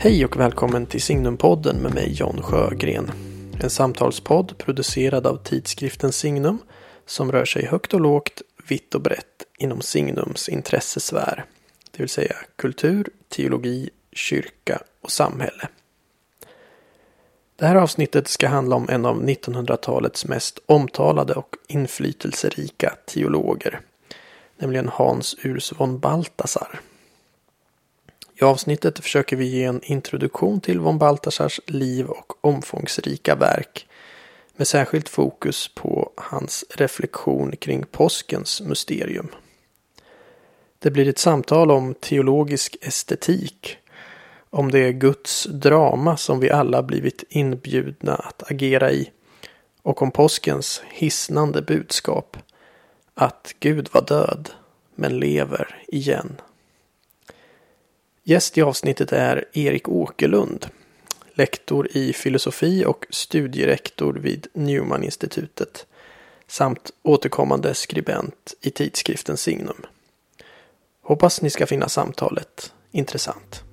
Hej och välkommen till Signumpodden med mig John Sjögren. En samtalspodd producerad av tidskriften Signum som rör sig högt och lågt, vitt och brett inom Signums intressesfär. Det vill säga kultur, teologi, kyrka och samhälle. Det här avsnittet ska handla om en av 1900-talets mest omtalade och inflytelserika teologer. Nämligen Hans Urs von Balthasar. I avsnittet försöker vi ge en introduktion till von Balthasars liv och omfångsrika verk med särskilt fokus på hans reflektion kring påskens mysterium. Det blir ett samtal om teologisk estetik, om det Guds drama som vi alla blivit inbjudna att agera i och om påskens hisnande budskap att Gud var död men lever igen. Gäst i avsnittet är Erik Åkerlund, lektor i filosofi och studierektor vid Newman-institutet samt återkommande skribent i tidskriften Signum. Hoppas ni ska finna samtalet intressant.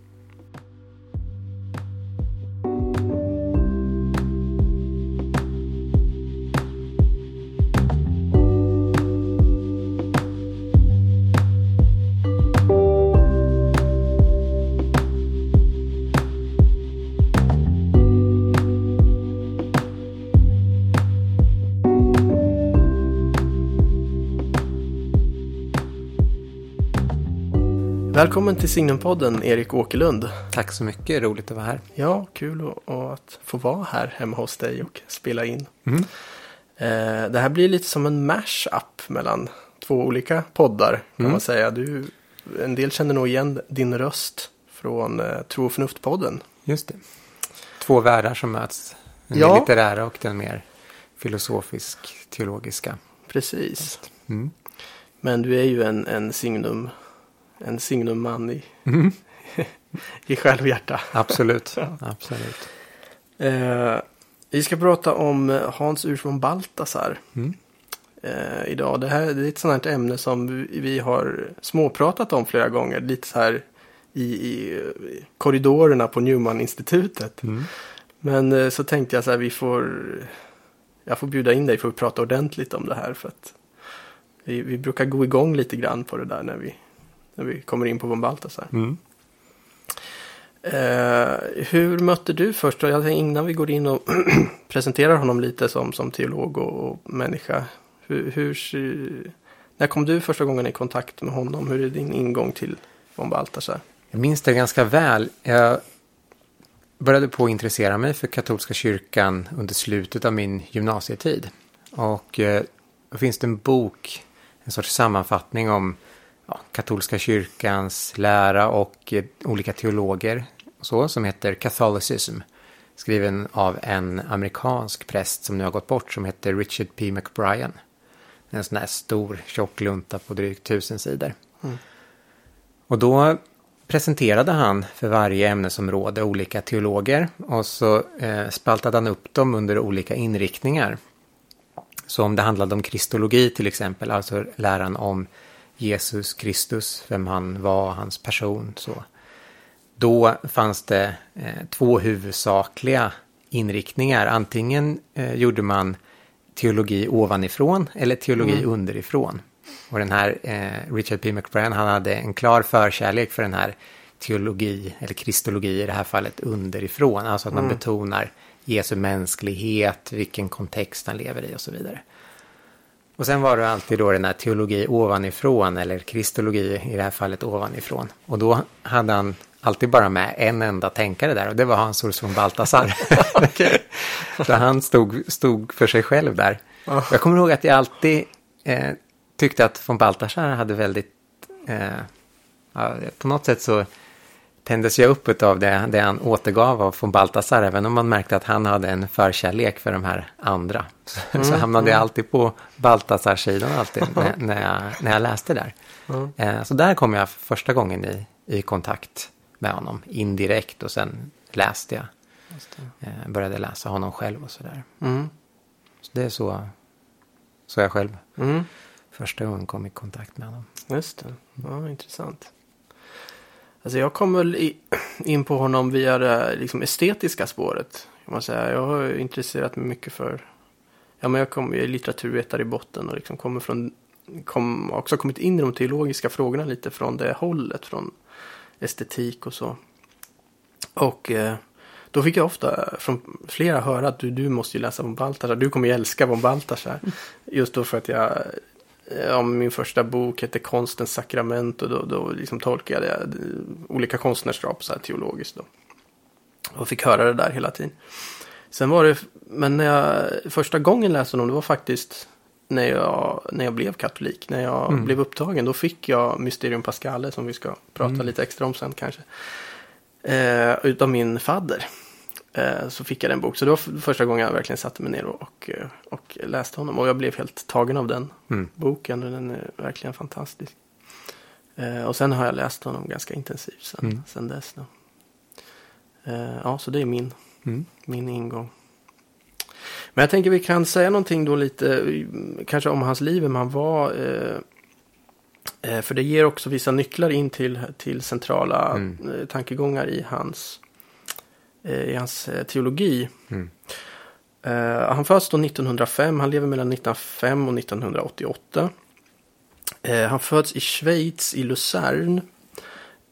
Välkommen till Signumpodden Erik Åkerlund. Tack så mycket, roligt att vara här. Ja, kul att få vara här hemma hos dig och spela in. Mm. Eh, det här blir lite som en mash-up mellan två olika poddar kan Mm. man säga. Du, en del känner nog igen din röst från eh, Tro och förnuft-podden. Just det. Två världar som möts. Den Ja. litterära och den mer filosofisk-teologiska. Precis. Mm. Men du är ju en, en signum, en signumman i, Mm. i själ och hjärta. Absolut. Absolut. Eh, vi ska prata om eh, Hans Urs von Balthasar Mm. eh, idag. Det här det är ett sådant här ämne som vi, vi har småpratat om flera gånger. Lite så här i, i korridorerna på Newman-institutet. Mm. Men eh, så tänkte jag så här, vi får... Jag får bjuda in dig för att prata ordentligt om det här. För att vi, vi brukar gå igång lite grann på det där när vi, när vi kommer in på von Balthasar. Mm. Eh, hur mötte du först? Jag tänkte innan vi går in och presenterar honom lite som, som teolog och, och människa. Hur, hur, när kom du första gången i kontakt med honom? Hur är din ingång till von Balthasar? Jag minns det ganska väl. Jag började på att intressera mig för katolska kyrkan under slutet av min gymnasietid. Och eh, då finns det en bok, en sorts sammanfattning om ja, katolska kyrkans lära och eh, olika teologer och så, som heter Catholicism. Skriven av en amerikansk präst som nu har gått bort som heter Richard P. McBrien. En sån här stor tjock lunta på drygt tusen sidor. Och då presenterade han för varje ämnesområde olika teologer och så eh, spaltade han upp dem under olika inriktningar. Så om det handlade om kristologi till exempel, alltså läran om Jesus Kristus, vem han var, hans person, så. Då fanns det eh, två huvudsakliga inriktningar. Antingen eh, gjorde man teologi ovanifrån eller teologi underifrån. Och den här eh, Richard P. McBrien, han hade en klar förkärlek för den här teologi, eller kristologi i det här fallet, underifrån. Alltså att man betonar Jesu mänsklighet, vilken kontext han lever i och så vidare. Och sen var det alltid då den här teologi ovanifrån, eller kristologi i det här fallet ovanifrån. Och då hade han alltid bara med en enda tänkare där och det var Hans Urs von Balthasar. Så han stod, stod för sig själv där. Ja. Jag kommer ihåg att jag alltid eh, tyckte att von Balthasar hade väldigt... Eh, ja, på något sätt så tändes jag upp av det, det han återgav av von Balthasar, även om man märkte att han hade en förkärlek för de här andra. Så, så hamnade jag alltid på Balthasar-sidan alltid när, när, jag, när jag läste där. Mm. Eh, så där kom jag första gången i, i kontakt med honom, indirekt och sen läste jag. Eh, började läsa honom själv och sådär. Mm. Så det är så, så jag själv Mm. första gången kom i kontakt med honom. Just det. Ja, intressant. Alltså jag kom väl in på honom via det liksom estetiska spåret. Kan man säga. Jag har intresserat mig mycket för, ja men jag, kom, jag är litteraturvetare i botten och liksom kommer från, kom, också kommit in i de teologiska frågorna lite från det hållet, från estetik och så. Och eh, då fick jag ofta från flera höra att du, du måste ju läsa von Balthasar, du kommer ju älska von Balthasar. Just då för att jag ja, min första bok hette Konstens sakrament och då, då liksom tolkade jag olika konstnärskap så här teologiskt. Då. Och fick höra det där hela tiden. Sen var det, men när jag första gången läste honom, det var faktiskt när jag, när jag blev katolik. När jag mm. blev upptagen, då fick jag Mysterium Pascale som vi ska prata mm. lite extra om sen kanske. Eh, utav min fadder. Eh, så fick jag den bok. Så det var första gången jag verkligen satte mig ner och, och, eh, läste honom. Och jag blev helt tagen av den mm. boken. Den är verkligen fantastisk. Eh, och sen har jag läst honom ganska intensivt sen, mm. sen dess. Då. ja, så det är min, mm. min ingång. Men jag tänker vi kan säga någonting då lite, kanske om hans liv, vem han var. för det ger också vissa nycklar in till, till centrala mm. tankegångar i hans Eh, i hans eh, teologi. Mm. Uh, han föds då 1905, han lever mellan 1905 och 1988. Uh, han föds i Schweiz, i Luzern.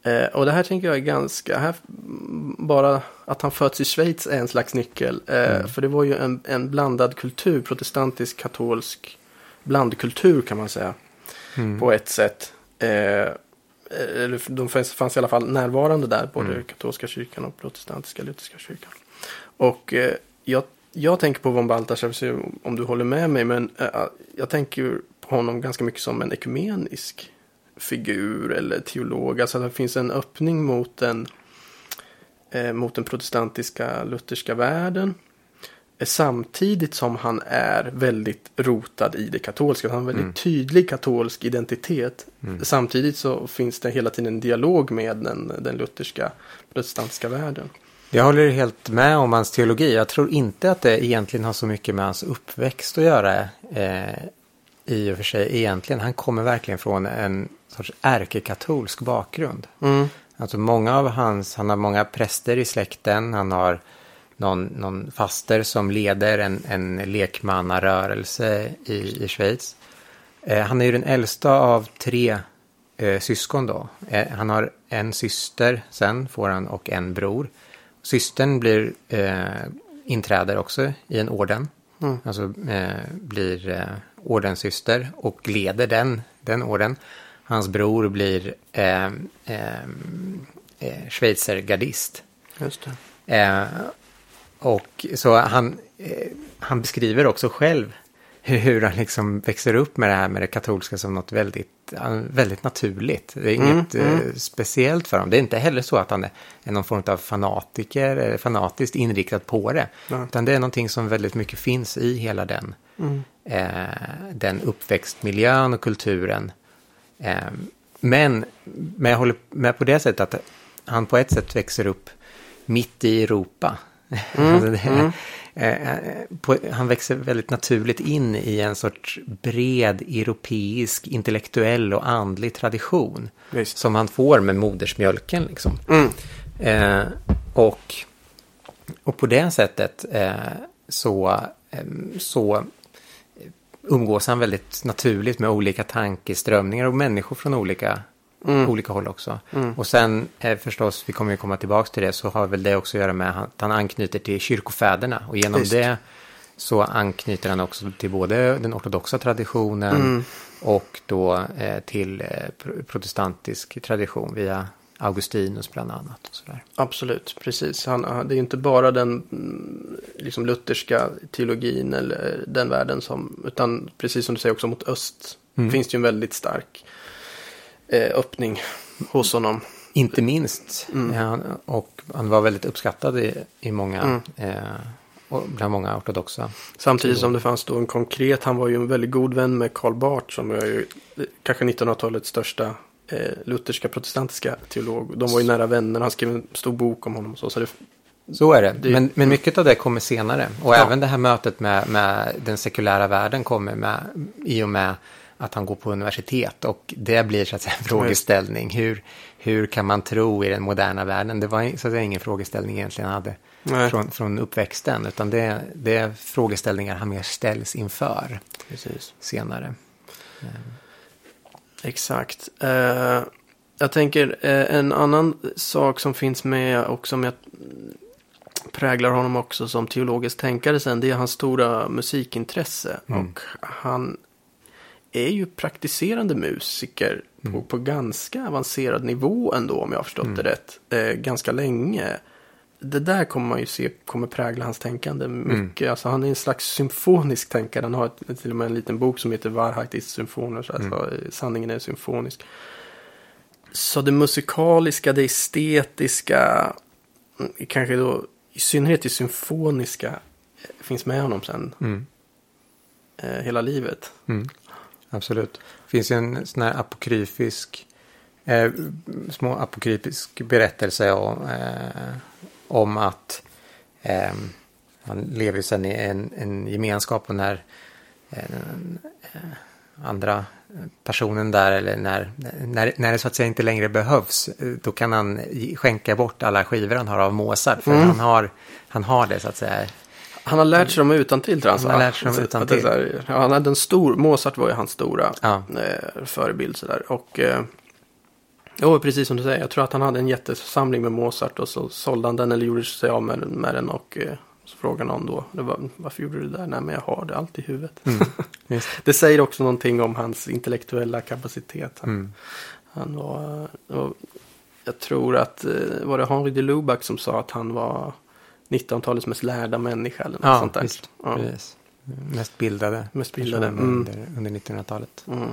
Uh, och det här tänker jag är ganska, här, bara att han föds i Schweiz är en slags nyckel. Mm. För det var ju en, en blandad kultur, protestantisk, katolsk blandkultur kan man säga. Mm. På ett sätt. Eh, eller de fanns i alla fall närvarande där, både mm. katolska kyrkan och protestantiska lutherska kyrkan. Och eh, jag, jag tänker på von Balthasar, om du håller med mig, men eh, jag tänker på honom ganska mycket som en ekumenisk figur eller teolog. Alltså det finns en öppning mot den, eh, mot den protestantiska lutherska världen. Samtidigt som han är väldigt rotad i det katolska. Han har en väldigt mm. tydlig katolsk identitet. Mm. Samtidigt så finns det hela tiden en dialog med den, den lutherska protestantiska världen. Jag håller helt med om hans teologi. Jag tror inte att det egentligen har så mycket med hans uppväxt att göra. Eh, I och för sig egentligen. Han kommer verkligen från en sorts ärkekatolsk bakgrund. Mm. Alltså många av hans, han har många präster i släkten. Han har någon, någon faster som leder en, en lekmannarörelse i, i Schweiz. Eh, han är ju den äldsta av tre eh, syskon då. Eh, han har en syster sen får han och en bror. Systern blir, eh, inträder också i en orden. Mm. Alltså eh, blir eh, ordenssyster och leder den, den orden. Hans bror blir eh, eh, eh schweizergardist. Just det. Och så han, eh, han beskriver också själv hur han liksom växer upp med det här med det katolska som något väldigt, väldigt naturligt. Det är inget mm, mm. speciellt för honom. Det är inte heller så att han är någon form av fanatiker eller fanatiskt inriktad på det. Mm. Utan det är någonting som väldigt mycket finns i hela den, mm. eh, den uppväxtmiljön och kulturen. Eh, men, men jag håller med på det sättet att han på ett sätt växer upp mitt i Europa. Mm, alltså det, mm. eh, eh, på, han växer väldigt naturligt in i en sorts bred europeisk intellektuell och andlig tradition. Visst. Som han får med modersmjölken. Liksom. Mm. Eh, och, och på det sättet eh, så, eh, så umgås han väldigt naturligt med olika tankeströmningar och människor från olika mm. olika håll också. Mm. Och sen eh, förstås, vi kommer ju komma tillbaka till det, så har väl det också att göra med att han anknyter till kyrkofäderna. Och genom Just. det så anknyter han också till både den ortodoxa traditionen mm. och då eh, till eh, protestantisk tradition via Augustinus bland annat. Och sådär. Absolut, precis. Han, det är inte bara den mm, liksom, lutherska teologin eller den världen som, utan precis som du säger också mot öst mm. finns det ju en väldigt stark öppning hos honom. Inte minst. Mm. Ja, och han var väldigt uppskattad i, i många, mm. eh, bland många ortodoxa. Samtidigt som det fanns då en konkret, han var ju en väldigt god vän med Karl Barth som är ju kanske 1900-talets största eh, lutherska protestantiska teolog. De var ju nära vänner, han skrev en stor bok om honom. Så, så, det, så är det, det men, men mycket av det kommer senare. Och ja. även det här mötet med, med den sekulära världen kommer med, i och med att han går på universitet och det blir så att säga en frågeställning. Hur, hur kan man tro i den moderna världen? Det var så att säga ingen frågeställning egentligen han hade från, från uppväxten, utan det, det är frågeställningar han mer ställs inför Precis. senare. Exakt. Eh, jag tänker eh, en annan sak som finns med och som jag präglar honom också som teologisk tänkare sen, det är hans stora musikintresse. Mm. Och han är ju praktiserande musiker på, på ganska avancerad nivå ändå, om jag har förstått det rätt, eh, ganska länge. Det där kommer man ju se kommer prägla hans tänkande mycket. Alltså han är en slags symfonisk tänkare. Han har ett, till och med en liten bok som heter Varheit ist symfonisch, alltså sanningen är symfonisk. Så det musikaliska, det estetiska, mm, kanske då i synnerhet det symfoniska eh, finns med honom sen Mm. eh, hela livet. Mm. Absolut. Det finns ju en sån här apokryfisk, eh, små apokryfisk berättelse om, eh, om att eh, han lever ju sen i en, en gemenskap och när eh, eh, andra personen där eller när, när, när det så att säga inte längre behövs eh, då kan han skänka bort alla skivor han har av Mozart för Mm. han, har, han har det så att säga. Han har lärt sig dem utantill tror jag Han har lärt sig dem Så att utantill. det är så här- Ja, han hade en stor, Mozart var ju hans stora Ja. eh, förebild sådär. Och eh, jo, precis som du säger, jag tror att han hade en jättesamling med Mozart och så sålde han den eller gjorde sig av med, med den och eh, så frågade någon då, var, varför gjorde du det där? Nej, men jag har det alltid i huvudet. Visst. det säger också någonting om hans intellektuella kapacitet. Han, Mm. han var, och jag tror att, eh, var det Henri de Lubac som sa att han var 1900-talets mest lärda människa eller något Ja, sånt där. visst. Ja. Precis. Mest bildade. Mest bildade, mm. Under, under 1900-talet. Mm.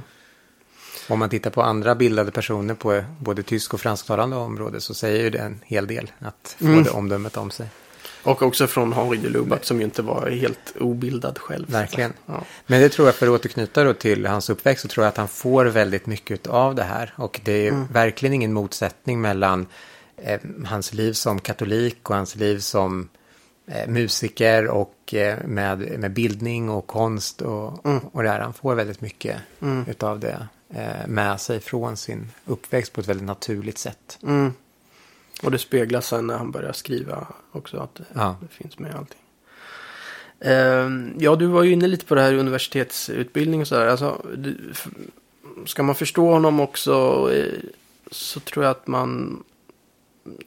Om man tittar på andra bildade personer på både tysk och fransktalande område så säger ju det en hel del att få Mm. det omdömet om sig. Och också från Henri de Lubac som ju inte var helt obildad själv. Verkligen. Ja. Men det tror jag, för att återknyta då till hans uppväxt, så tror jag att han får väldigt mycket av det här. Och det är Mm. verkligen ingen motsättning mellan eh, hans liv som katolik och hans liv som eh, musiker och eh, med, med bildning och konst och, Mm. och det här. Han får väldigt mycket Mm. utav det med sig från sin uppväxt på ett väldigt naturligt sätt. Mm. Och det speglas sen när han börjar skriva också att det, Ja. det finns med allting. Ehm, ja, du var ju inne lite på det här universitetsutbildning och sådär. Alltså, ska man förstå honom också så tror jag att man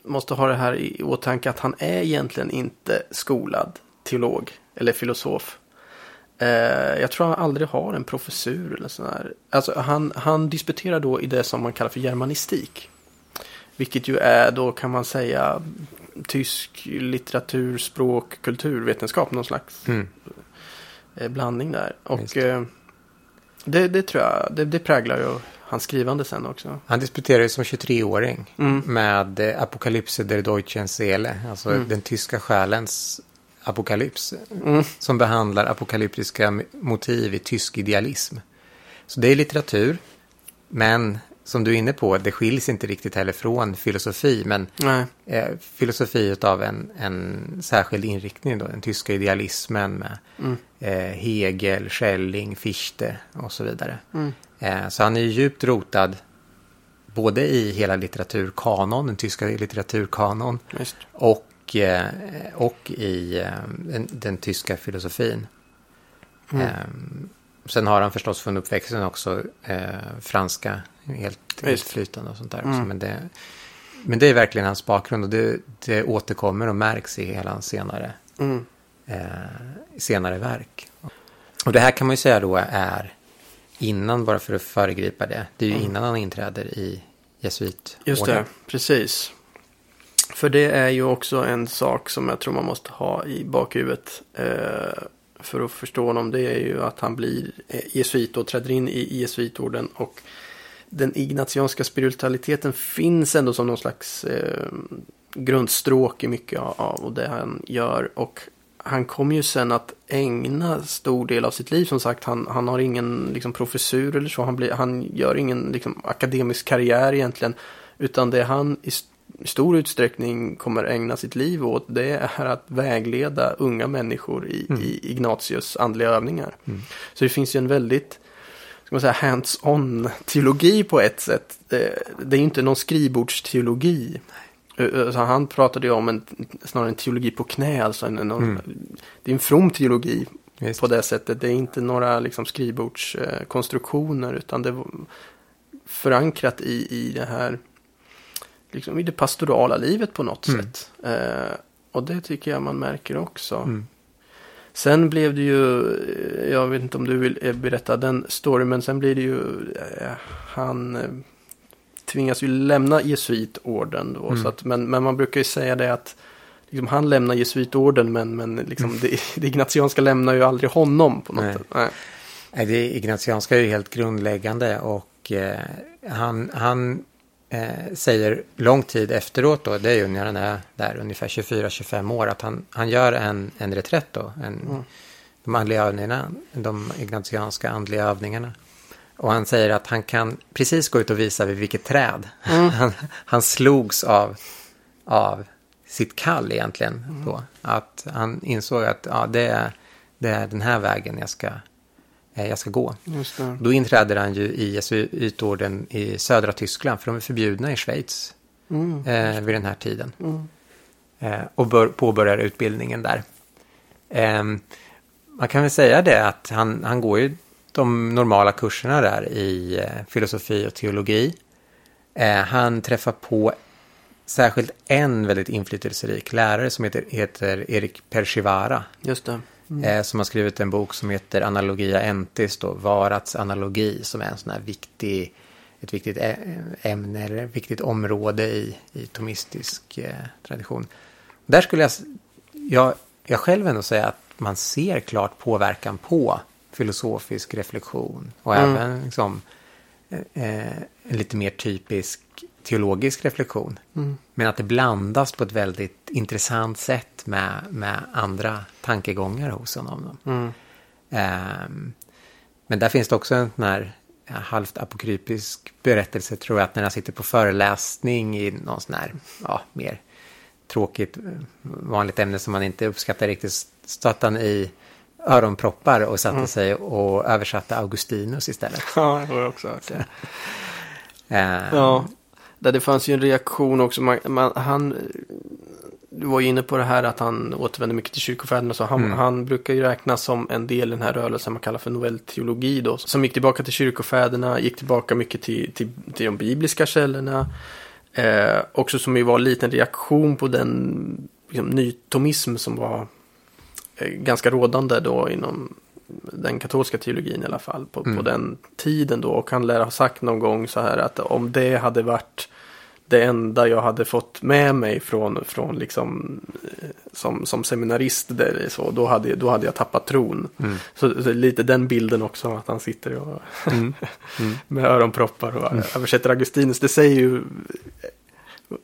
måste ha det här i åtanke att han är egentligen inte skolad teolog eller filosof. Eh, jag tror han aldrig har en professur eller sådär. Alltså han, han disputerar då i det som man kallar för germanistik. Vilket ju är då kan man säga tysk litteratur, språk, kulturvetenskap. Någon slags Mm. eh, blandning där. Och eh, det, det tror jag, det, det präglar ju hans skrivande sen också. Han disputerade som 23-åring Mm. med eh, Apokalypse der Deutschen Seele, alltså Mm. den tyska själens apokalyps, Mm. som behandlar apokalyptiska motiv i tysk idealism. Så det är litteratur, men som du är inne på, det skiljs inte riktigt heller från filosofi, men eh, filosofi av en, en särskild inriktning, då, den tyska idealismen med Mm. eh, Hegel, Schelling, Fichte och så vidare. Mm. Eh, så han är ju djupt rotad både i hela litteraturkanon, den tyska litteraturkanon, Visst. och, eh, och i eh, den, den tyska filosofin. Mm. Sen har han förstås från uppväxten också franska helt, flytande och sånt där. Mm. Men, det, men det är verkligen hans bakgrund och det, det återkommer och märks i hela hans senare, Mm. senare verk. Och det här kan man ju säga då är innan, bara för att föregripa det, det är ju Mm. innan han inträder i jesuitorden. Just det, precis. För det är ju också en sak som jag tror man måste ha i bakhuvudet. Eh, för att förstå honom. Det är ju att han blir eh, jesuit och träder in i jesuitorden. Och den ignatianska spiritualiteten finns ändå som någon slags eh, grundstråk i mycket av, av det han gör. Och han kommer ju sen att ägna stor del av sitt liv. Som sagt, han, han har ingen liksom, professur eller så. Han, blir, han gör ingen liksom, akademisk karriär egentligen. Utan det han i st- i stor utsträckning kommer ägna sitt liv åt. Det är att vägleda unga människor i, Mm. i Ignatius andliga övningar. Mm. Så det finns ju en väldigt ska ska man säga, hands-on teologi på ett sätt. Det, det är inte någon skrivbordsteologi. Så han pratade ju om en, snarare en teologi på knä, alltså en, en, Mm. det är en from teologi Visst. på det sättet. Det är inte några liksom, skrivbordskonstruktioner utan det var förankrat i, i det här, liksom i det pastorala livet på något Mm. sätt. Eh, och det tycker jag man märker också. Mm. Sen blev det ju, eh, jag vet inte om du vill berätta den storyn, men sen blir det ju, eh, han tvingas ju lämna jesuitorden då. Mm. Så att, men, men man brukar ju säga det att liksom, han lämnar jesuitorden, men, men liksom, det, det ignatianska lämnar ju aldrig honom på något Nej. sätt. Nej. Nej, det ignatianska är ju helt grundläggande och eh, han, han eh, säger lång tid efteråt då, det är ju när han är där ungefär 24-25 år, att han, han gör en, en reträtt då, en, Mm. de andliga övningarna, de ignatianska andliga övningarna. Och han säger att han kan precis gå ut och visa vid vilket träd. Mm. Han, han slogs av, av sitt kall egentligen. Mm. Då. Att han insåg att ja, det, är, det är den här vägen jag ska, eh, jag ska gå. Då inträder han ju i jesuitorden i södra Tyskland, för de är förbjudna i Schweiz Mm. eh, vid den här tiden. Mm. Eh, och bör, påbörjar utbildningen där. Ehm, man kan väl säga det att han, han går ju de normala kurserna där i eh, filosofi och teologi. Eh, han träffar på särskilt en väldigt inflytelserik lärare som heter, heter Erik Pershivara. Just det. Mm. Eh, som har skrivit en bok som heter Analogia Entis, då, Varats analogi, som är en sån här viktig, ett viktigt ämne eller ett viktigt område i, i tomistisk eh, tradition. Där skulle jag, jag, jag själv ändå säga att man ser klart påverkan på filosofisk reflektion och Mm. även liksom, eh, eh, en lite mer typisk teologisk reflektion. Mm. Men att det blandas på ett väldigt intressant sätt med, med andra tankegångar hos honom. Mm. Ehm, men där finns det också en sån här ja, halvt apokrypisk berättelse tror jag att när han sitter på föreläsning i någon sån här ja, mer tråkigt eh, vanligt ämne som man inte uppskattar riktigt stötte han i öronproppar och satte Mm. sig och översatte Augustinus istället. Ja, det har jag också hört. Det. Ehm, Ja, där det fanns ju en reaktion också. Man, man, han, du var ju inne på det här att han återvände mycket till kyrkofäderna. Så han, Mm. han brukar ju räknas som en del i den här rörelsen man kallar för novellteologi då. Som gick tillbaka till kyrkofäderna, gick tillbaka mycket till, till, till de bibliska källorna. Eh, också som ju var en liten reaktion på den liksom, nytomism som var ganska rådande då inom den katolska teologin i alla fall på, Mm. på den tiden då. Och han lär ha sagt någon gång så här att om det hade varit det enda jag hade fått med mig från, från liksom eh, som, som seminarist där, så, då, hade, då hade jag tappat tron. Mm. Så, så lite den bilden också att han sitter och, Mm. Mm. med öronproppar och översätter Augustinus. Det säger ju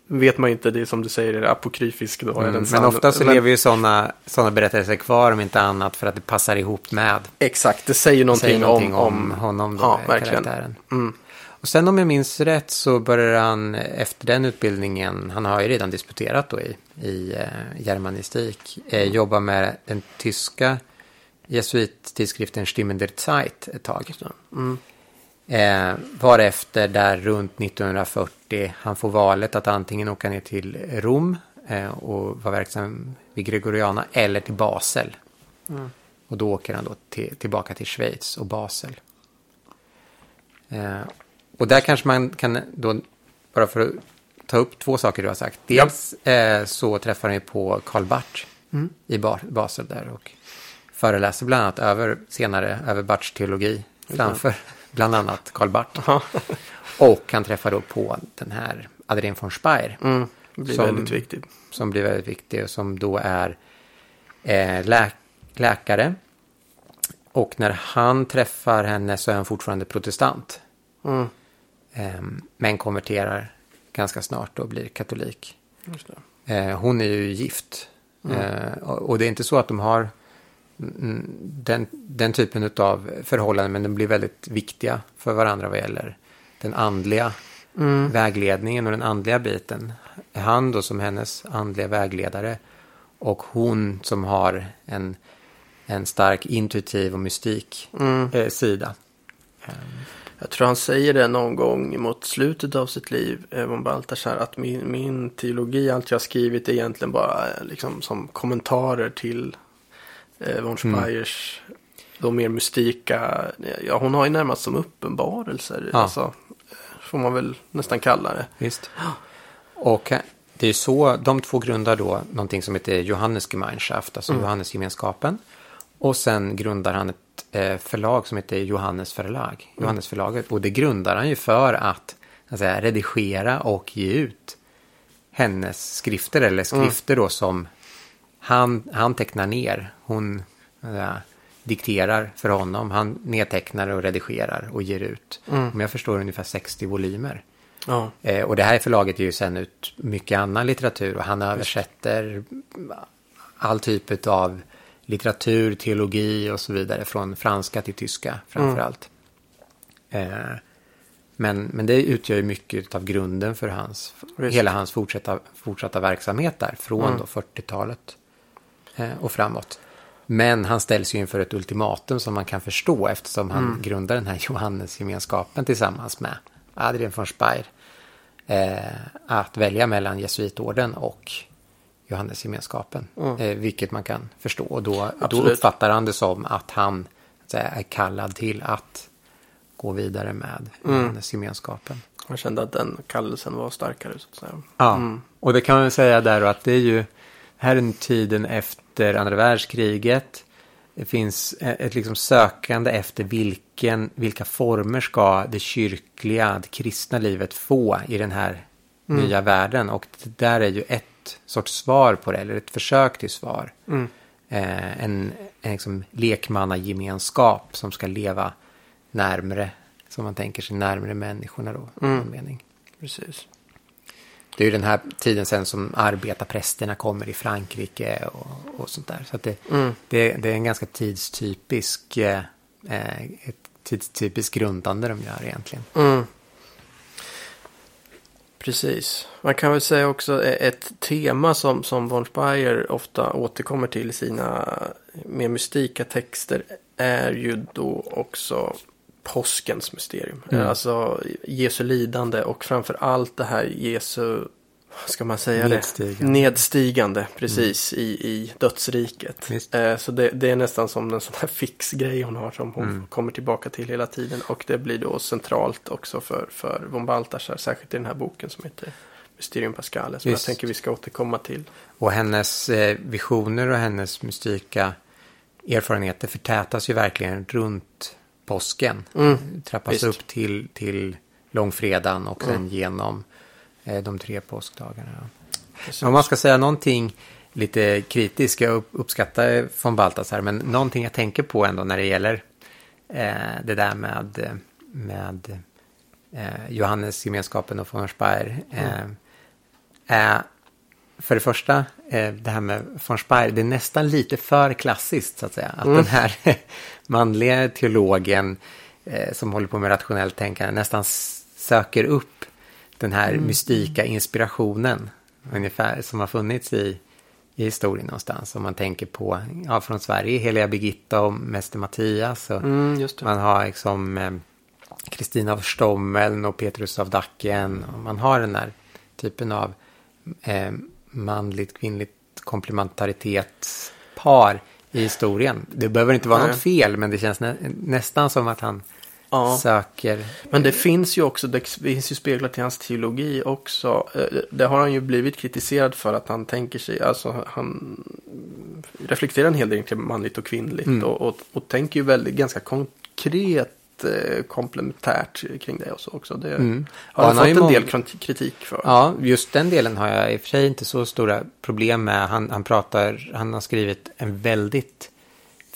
vet man inte, det är som du säger, är det apokryfisk då? Mm. Men ofta så Men- lever ju sådana såna berättelser kvar om inte annat för att det passar ihop med. Exakt, det säger någonting, säger någonting om, om, om honom då, ja, verkligen. karaktären. Mm, Och sen om jag minns rätt så börjar han efter den utbildningen, han har ju redan disputerat då i, i eh, germanistik, eh, jobba med den tyska jesuittidskriften Stimmen der Zeit ett tag. mm, Eh, varefter där runt 1940 han får valet att antingen åka ner till Rom eh, och vara verksam vid Gregoriana eller till Basel. Mm. Och då åker han då till, tillbaka till Schweiz och Basel. Eh, och där kanske man kan då, bara för att ta upp två saker du har sagt. Dels eh, så träffar han ju på Karl Barth Mm. i Ba- Basel där och föreläser bland annat över, senare över Barths teologi framför bland annat Karl Barth. Och han träffar då på den här Adrien von Speyer Mm, blir Som- väldigt viktigt. som blir väldigt viktig och som då är eh, lä- läkare. Och när han träffar henne så är han fortfarande protestant. Mm, Eh, men konverterar ganska snart och blir katolik. Eh, hon är ju gift. Eh, och, det är inte så att de har mm, den, den typen av förhållanden, men de blir väldigt viktiga för varandra vad gäller den andliga Mm, vägledningen och den andliga biten. Han då som hennes andliga vägledare och hon som har en, en stark intuitiv och mystik mm, eh, sida. Jag tror han säger det någon gång mot slutet av sitt liv, von Baltasar, att min, min teologi, allt jag skrivit är egentligen bara eh, liksom som kommentarer till eh, von Speyers mm. de mer mystika, ja hon har ju närmast som uppenbarelser, ja. alltså, får man väl nästan kalla det. Visst. Och det är så, de två grundar då någonting som heter Johannesgemeinschaft, alltså mm. Johannesgemenskapen. Och sen grundar han ett eh, förlag som heter Johannes förlag, mm. Johannes förlaget. Och det grundar han ju för att, att säga, redigera och ge ut hennes skrifter eller skrifter mm. då som han, han tecknar ner. Hon äh, dikterar för honom. Han nedtecknar och redigerar och ger ut. Mm. Om jag förstår ungefär 60 volymer. Ja. Eh, och det här förlaget ger ju sen ut mycket annan litteratur och han översätter all typ av litteratur, teologi och så vidare från franska till tyska framför allt. Mm. Eh, men, men det utgör ju mycket av grunden för hans, hela hans fortsatta, fortsatta verksamhet där från mm. 40-talet eh, och framåt. Men han ställs ju inför ett ultimatum som man kan förstå eftersom han mm. grundar den här Johannesgemenskapen tillsammans med Adrian von Speyer. Eh, att välja mellan jesuitorden och Johannesgemenskapen. Mm. Eh, vilket man kan förstå. Och då, då uppfattar han det som att han att säga, är kallad till att gå vidare med mm. Johannesgemenskapen. Han kände att den kallelsen var starkare så att säga. Ja, mm. och det kan man säga där att det är ju här är tiden efter andra världskriget. Det finns ett liksom sökande efter vilken, vilka former ska det kyrkliga, det kristna livet få i den här mm. nya världen. Och det där är ju ett sorts svar på det, eller ett försök till svar. Mm. Eh, en en liksom lekmannagemenskap som ska leva närmre, som man tänker sig, närmre människorna då. Mm. Mening. Precis. Det är ju den här tiden sen som arbetarprästerna kommer i Frankrike och, och sånt där. Så det, mm. det, det, är en ganska tidstypisk, eh, ett tidstypiskt grundande de gör egentligen. Mm. Precis. Man kan väl säga också ett tema som, som von Speyer ofta återkommer till i sina mer mystika texter är ju då också påskens mysterium. Mm. Alltså Jesu lidande och framför allt det här Jesu ska man säga Nedstigande. det? Nedstigande, precis, mm. i, i dödsriket. Eh, så det, det, är nästan som en sån här fix grej hon har som hon mm. kommer tillbaka till hela tiden. Och det blir då centralt också för, för von Balthasar, särskilt i den här boken som heter Mysterium Pascale, som Visst. jag tänker vi ska återkomma till. Och hennes eh, visioner och hennes mystika erfarenheter förtätas ju verkligen runt påsken. Mm. Trappas Visst. upp till, till långfredagen och sen mm. genom Eh, de tre påskdagarna. Om man ska säga någonting lite kritiskt, jag uppskattar von Baltasar, men någonting jag tänker på ändå när det gäller eh, det där med, med eh, Johannesgemenskapen och von Speyer. Eh, mm. För det första, eh, det här med von Speyer, det är nästan lite för klassiskt så att säga. Att mm. den här manliga teologen eh, som håller på med rationellt tänkande nästan söker upp den här mm. mystika inspirationen ungefär som har funnits i, i historien någonstans. Om man tänker på, ja från Sverige, Heliga Birgitta och Mäster Mattias. Och mm, man har liksom Kristina eh, av Stommeln och Petrus av Dacken. Och man har den här typen av eh, manligt kvinnligt komplementaritetspar i historien. Det behöver inte vara Nej. något fel, men det känns nä nästan som att han ja. söker. Men det finns ju också, det finns ju speglat i hans teologi också. Eh, det har han ju blivit kritiserad för att han tänker sig, alltså han reflekterar en hel del kring manligt och kvinnligt mm. och, och, och, tänker ju väldigt ganska konkret eh, komplementärt kring det och så också. Det mm. har han, han fått en del kritik för. Ja, just den delen har jag i och för sig inte så stora problem med. Han, han pratar, han har skrivit en väldigt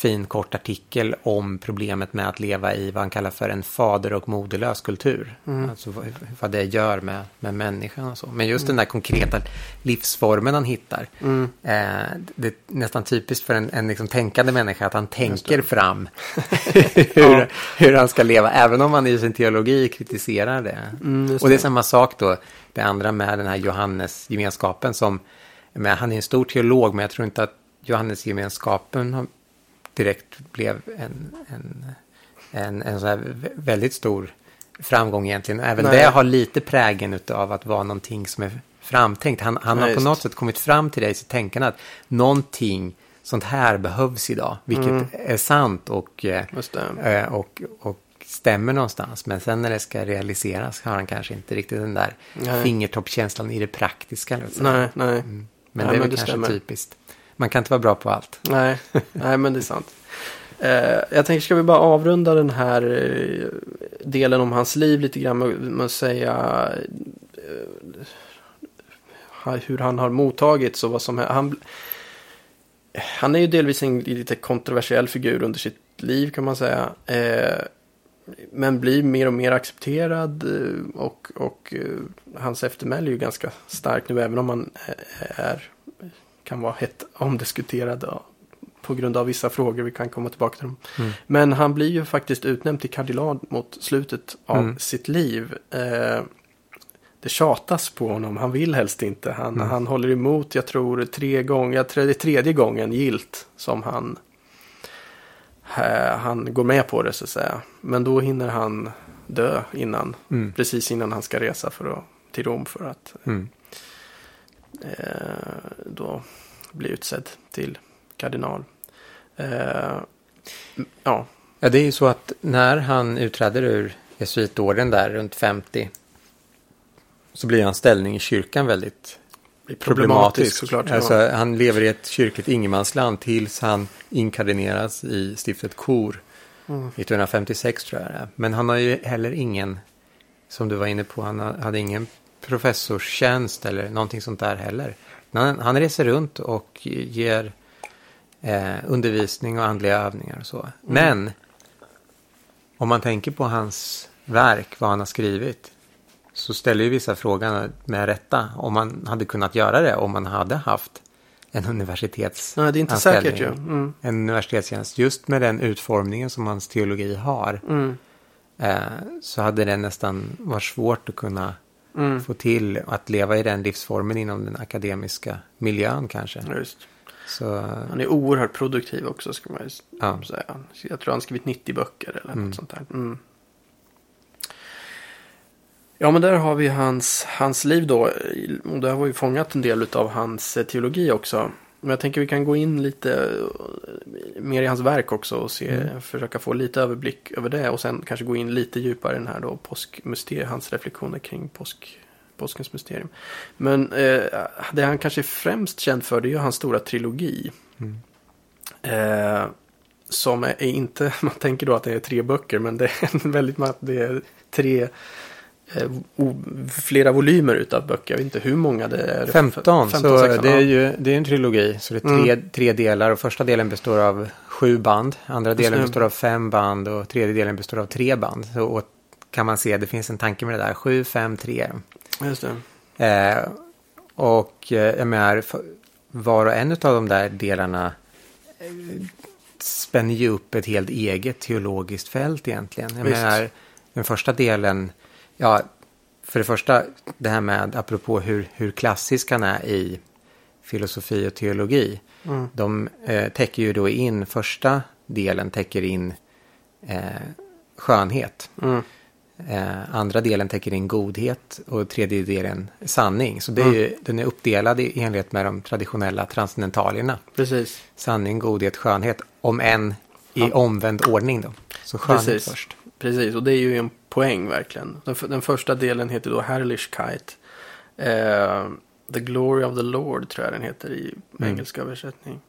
fin kort artikel om problemet med att leva i vad han kallar för en fader och moderlös kultur. Mm. Alltså vad det gör med, med människan och så. Men just mm. den där konkreta livsformen han hittar. Mm. Eh, det är nästan typiskt för en, en liksom tänkande människa att han tänker fram hur, ja. hur han ska leva. Även om han i sin teologi kritiserar det. Mm, och det är samma sak då. Det andra med den här Johannes-gemenskapen som, med, han är en stor teolog men jag tror inte att Johannes-gemenskapen direkt blev en, en en, en så här vä- väldigt stor framgång egentligen. Även Nej. det har lite prägen av att vara någonting som är framtänkt. Han, han Ja, har på något sätt kommit fram till det i sitt tänkande att någonting sånt här behövs idag, vilket Mm. är sant och, eh, eh, och, och stämmer någonstans. Men sen när det ska realiseras har han kanske inte riktigt den där Nej. fingertoppskänslan i det praktiska. säga. Nej, nej. Men Nej, det är men väl kanske stämmer. typiskt. Man kan inte vara bra på allt. Nej, nej men det är sant. Eh, jag tänker, ska vi bara avrunda den här eh, delen om hans liv lite grann med, med att säga eh, hur han har mottagits och vad som är. Han, han är ju delvis en lite kontroversiell figur under sitt liv kan man säga. Men blir mer och mer accepterad och, och hans eftermäle är ju ganska starkt nu även om han är, kan vara hett omdiskuterad på grund av vissa frågor. Vi kan komma tillbaka till dem. Mm. Men han blir ju faktiskt utnämnd till kardinal mot slutet av Mm. sitt liv. Eh, det tjatas på honom. Han vill helst inte. Han, Mm. han håller emot, jag tror, tre gånger. Det är tredje gången gilt som han, eh, han går med på det så att säga. Men då hinner han dö innan, Mm. precis innan han ska resa för att, till Rom för att Mm. Eh, då bli utsedd till kardinal. Eh, ja, Ja, det är ju så att när han utträder ur jesuitorden där runt 50 så blir hans ställning i kyrkan väldigt blir problematisk. såklart. ja. Alltså, han lever i ett kyrkligt ingenmansland tills han inkardineras i stiftet Kor Mm. 1956 tror jag det är. Men han har ju heller ingen, som du var inne på, han ha- hade ingen professorstjänst eller någonting sånt där heller. Han, han reser runt och ger eh, undervisning och andliga övningar och så. Men om man tänker på hans verk, vad han har skrivit, så ställer ju vissa frågan med rätta om man hade kunnat göra det om man hade haft en universitets Nej, det är inte säkert ju. Mm. En universitetstjänst. Just med den utformningen som hans teologi har Mm. eh, så hade det nästan varit svårt att kunna Mm. få till att leva i den livsformen inom den akademiska miljön kanske. Just. Så Han är oerhört produktiv också ska man ju ja, säga. Jag tror han har skrivit 90 böcker eller Mm. något sånt där. Mm. Ja men där har vi hans, hans liv då. Och det har vi fångat en del av hans eh, teologi också. Men jag tänker vi kan gå in lite eh, mer i hans verk också och se, Mm. försöka få lite överblick över det. Och sen kanske gå in lite djupare i den här då påskmysteriet, hans reflektioner kring påsk, påskens mysterium. Men eh, det han kanske är främst känd för det är ju hans stora trilogi. Mm. Eh, som är, är inte, man tänker då att det är tre böcker, men det är väldigt det är tre, flera volymer utav böcker. Jag vet inte hur många det är. 15, 15, så 16, det är ju det är en trilogi. Så det är tre, Mm. tre delar och första delen består av sju band. Andra delen består av fem band och tredje delen består av tre band. Så och kan man se, det finns en tanke med det där. Sju, fem, tre. Just det. Eh, och eh, jag menar, var och en av de där delarna eh, spänner ju upp ett helt eget teologiskt fält egentligen. Jag Visst. menar, den första delen, ja, för det första det här med, apropå hur, hur klassisk han är i filosofi och teologi. Mm. De eh, täcker ju då in, första delen täcker in eh, skönhet. Mm. Eh, andra delen täcker in godhet och tredje delen sanning. Så det är Mm. ju, den är uppdelad i enlighet med de traditionella transcendentalierna. Precis. Sanning, godhet, skönhet. Om en i Ja. omvänd ordning då. Så skönhet Precis. först. Precis, och det är ju en poäng verkligen. Den, den första delen heter då Herrlichkeit. Eh, the Glory of the Lord tror jag den heter i Mm. engelska översättning.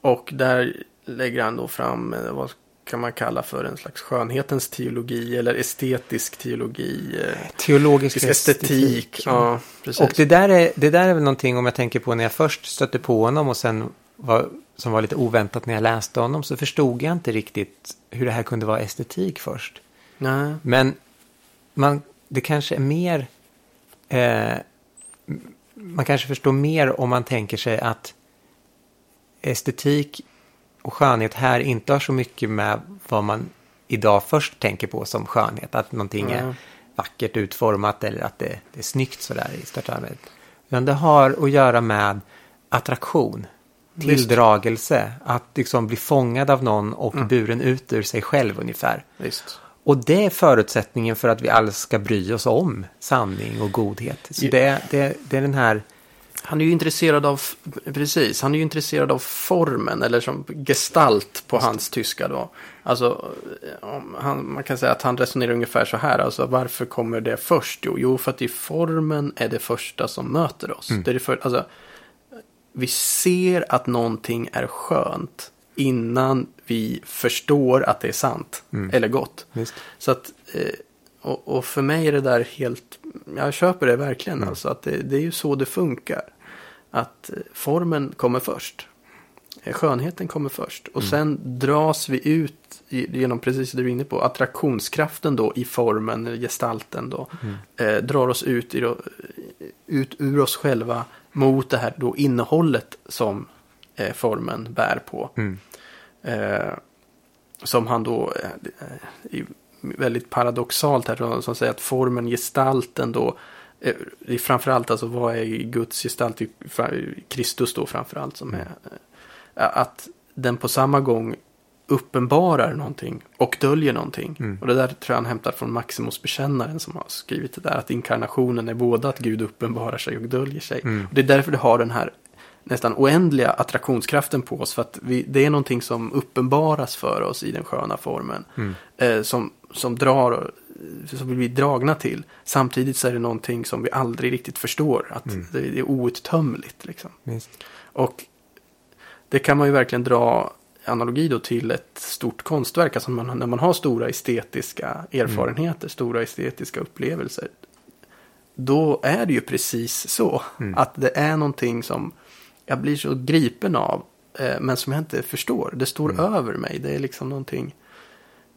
Och där lägger han då fram eh, vad kan man kalla för en slags skönhetens teologi eller estetisk teologi. Eh, Teologisk estetik. Ja, precis. Och det där, är, det där är väl någonting om jag tänker på när jag först stötte på honom och sen var, som var lite oväntat när jag läste honom så förstod jag inte riktigt hur det här kunde vara estetik först. Nej. Men man, det kanske är mer... Eh, man kanske förstår mer om man tänker sig att estetik och skönhet här inte har så mycket med vad man idag först tänker på som skönhet. Att någonting Ja. är vackert utformat eller att det, det är snyggt sådär i största allmänhet. Utan det har att göra med attraktion. tilldragelse. Att liksom bli fångad av någon och Mm. buren ut ur sig själv ungefär. Visst. Och det är förutsättningen för att vi alls ska bry oss om sanning och godhet. Så det, det, det är den här... Han är ju intresserad av, precis, han är ju intresserad av formen eller som gestalt på hans tyska då. Alltså, om han, man kan säga att han resonerar ungefär så här, alltså varför kommer det först? Jo, jo för att i formen är det första som möter oss. Det är det för, alltså, vi ser att någonting är skönt innan vi förstår att det är sant eller gott. Visst. Så att, eh, och, och för mig är det där helt, jag köper det verkligen alltså, att det, det är ju så det funkar. Att eh, formen kommer först. Eh, Skönheten kommer först. Och sen dras vi ut genom, precis det du är inne på, attraktionskraften då i formen, eller gestalten då. Eh, drar oss ut, i, ut ur oss själva mot det här då innehållet som eh, formen bär på. Mm. Eh, som han då, eh, väldigt paradoxalt här, som säger att formen, gestalten då, eh, framförallt alltså vad är Guds gestalt, Kristus då framförallt som är, eh, att den på samma gång uppenbarar någonting och döljer någonting. Mm. Och det där tror jag han hämtar från Maximus bekännaren som har skrivit det där, att inkarnationen är både att Gud uppenbarar sig och döljer sig. Mm. Och det är därför det har den här nästan oändliga attraktionskraften på oss. För att vi, det är någonting som uppenbaras för oss i den sköna formen. Mm. Eh, som, som drar, som vi blir dragna till. Samtidigt så är det någonting som vi aldrig riktigt förstår. Att Mm. det, det är outtömligt. Liksom. Visst. Och det kan man ju verkligen dra analogi då till ett stort konstverk. Alltså man, när man har stora estetiska erfarenheter, stora estetiska upplevelser. Då är det ju precis så. Mm. Att det är någonting som jag blir så gripen av. Eh, men som jag inte förstår. Det står över mig. Det är liksom någonting.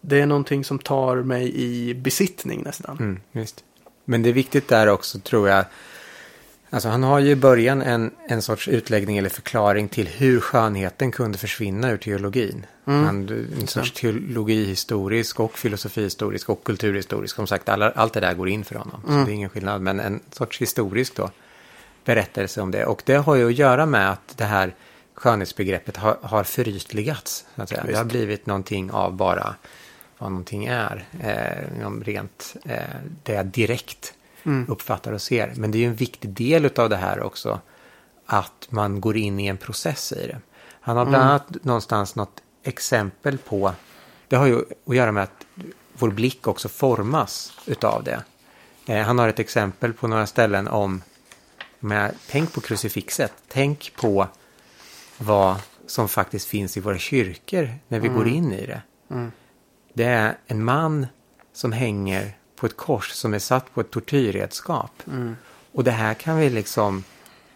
Det är någonting som tar mig i besittning nästan. Mm, visst. Men det är viktigt där också tror jag. Alltså han har ju i början en, en sorts utläggning eller förklaring till hur skönheten kunde försvinna ur teologin. Mm. Han, en sorts teologihistorisk och filosofihistorisk och kulturhistorisk. Som sagt, alla, allt det där går in för honom. Så Mm. det är ingen skillnad. Men en sorts historisk då berättelse om det. Och det har ju att göra med att det här skönhetsbegreppet har, har förytligats. Så att säga. Det har blivit någonting av bara vad någonting är. Eh, rent eh, det jag direkt Mm. uppfattar och ser. Men det är ju en viktig del av det här också. Att man går in i en process i det. Han har bland Mm. annat någonstans något exempel på. Det har ju att göra med att vår blick också formas utav det. Eh, han har ett exempel på några ställen om. Med, tänk på krucifixet. Tänk på vad som faktiskt finns i våra kyrkor när vi går in i det. Mm. Det är en man som hänger på ett kors som är satt på ett tortyrredskap. Mm. Och det här kan vi liksom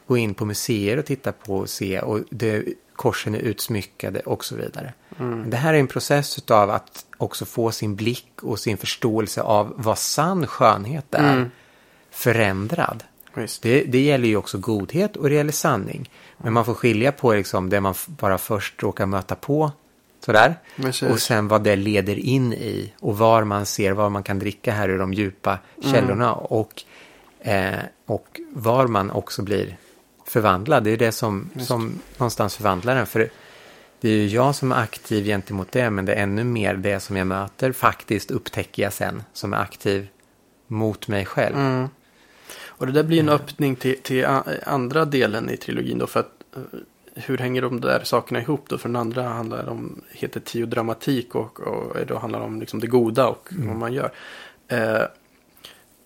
gå in på museer och titta på och se. Och det, korsen är utsmyckade och så vidare. Mm. Det här är en process av att också få sin blick och sin förståelse av vad sann skönhet är Mm. förändrad. Det, det gäller ju också godhet och det gäller sanning. Men man får skilja på liksom det man bara först råkar möta på. Sådär. Precis. Och sen vad det leder in i. Och var man ser vad man kan dricka här ur de djupa källorna. Och, eh, och var man också blir förvandlad. Det är det som, som någonstans förvandlar den. För det är ju jag som är aktiv gentemot det. Men det är ännu mer det som jag möter. Faktiskt upptäcker jag sen. Som är aktiv mot mig själv. Mm. Och det där blir en öppning till, till andra delen i trilogin då. För att eh, hur hänger de där sakerna ihop då? För den andra handlar om, heter teodramatik och, och då handlar om liksom det goda och vad man gör. Eh,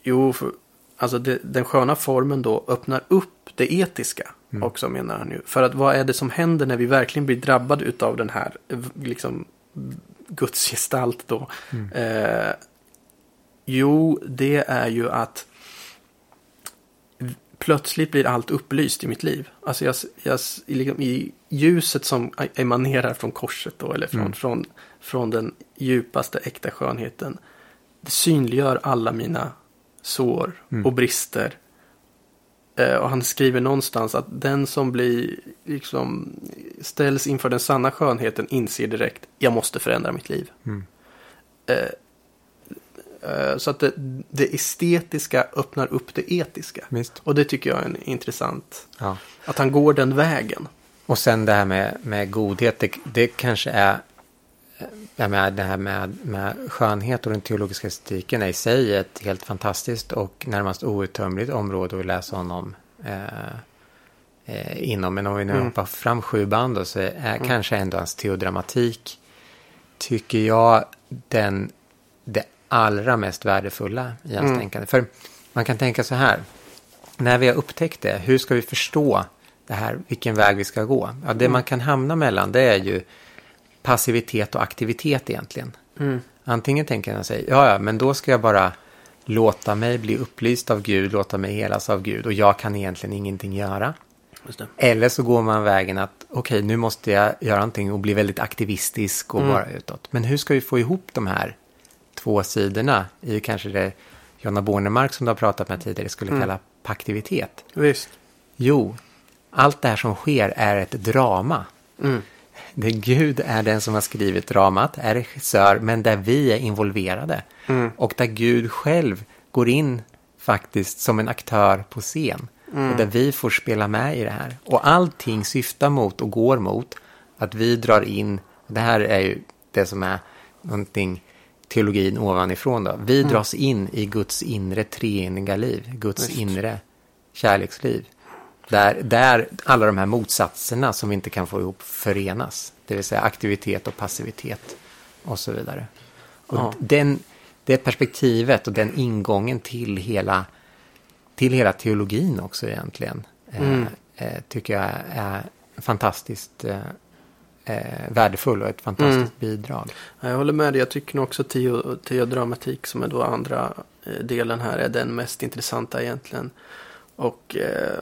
jo, för, alltså det, den sköna formen då öppnar upp det etiska också menar han ju. För att vad är det som händer när vi verkligen blir drabbade utav den här eh, liksom gudsgestalt då? Eh, jo, det är ju att plötsligt blir allt upplyst i mitt liv. Alltså jag, jag, i liksom i ljuset som emanerar från korset då, eller från, Mm. från, från den djupaste äkta skönheten. Det synliggör alla mina sår Mm. och brister. Eh, och han skriver någonstans att den som blir, liksom, ställs inför den sanna skönheten inser direkt, jag måste förändra mitt liv. Mm. Eh, så att det, det estetiska öppnar upp det etiska. Visst. Och det tycker jag är en intressant. Ja. Att han går den vägen. Och sen det här med, med godhet, det, det kanske är jag menar, det här med, med skönhet och den teologiska estetiken är i sig ett helt fantastiskt och närmast outtömligt område att läsa honom eh, eh, inom. Men om vi nu mm. hoppar fram sju band då, så är mm. kanske ändå hans teodramatik, tycker jag, den, det allra mest värdefulla i hans mm. tänkande. För man kan tänka så här, när vi har upptäckt det, hur ska vi förstå det här, vilken väg vi ska gå? Ja, det mm. man kan hamna mellan, det är ju passivitet och aktivitet egentligen. Mm. Antingen tänker man sig, ja, ja, men då ska jag bara låta mig bli upplyst av Gud, låta mig helas av Gud och jag kan egentligen ingenting göra. Eller så går man vägen att okej, okay, nu måste jag göra någonting och bli väldigt aktivistisk och mm. vara utåt. Men hur ska vi få ihop de här två sidorna i kanske det Jonna Bornemark som du har pratat med tidigare skulle mm. kalla paktivitet? Visst. Jo, allt det här som sker är ett drama. Mm där Gud är den som har skrivit dramat, är regissör, men där vi är involverade. Mm. Och där Gud själv går in faktiskt som en aktör på scen. Mm. Och där vi får spela med i det här. Och allting syftar mot och går mot att vi drar in, det här är ju det som är någonting teologin ovanifrån då. Vi mm. dras in i Guds inre treeniga liv, Guds Just. inre kärleksliv. Där, där alla de här motsatserna som vi inte kan få ihop förenas. Det vill säga aktivitet och passivitet och så vidare. Och ja. den, det perspektivet och den ingången till hela, till hela teologin också egentligen. Eh, mm. Eh, tycker jag är fantastiskt eh, eh, värdefull och ett fantastiskt mm. bidrag. Jag håller med dig. Jag tycker nog också teo, teodramatik som är då andra eh, delen här är den mest intressanta egentligen. Och eh,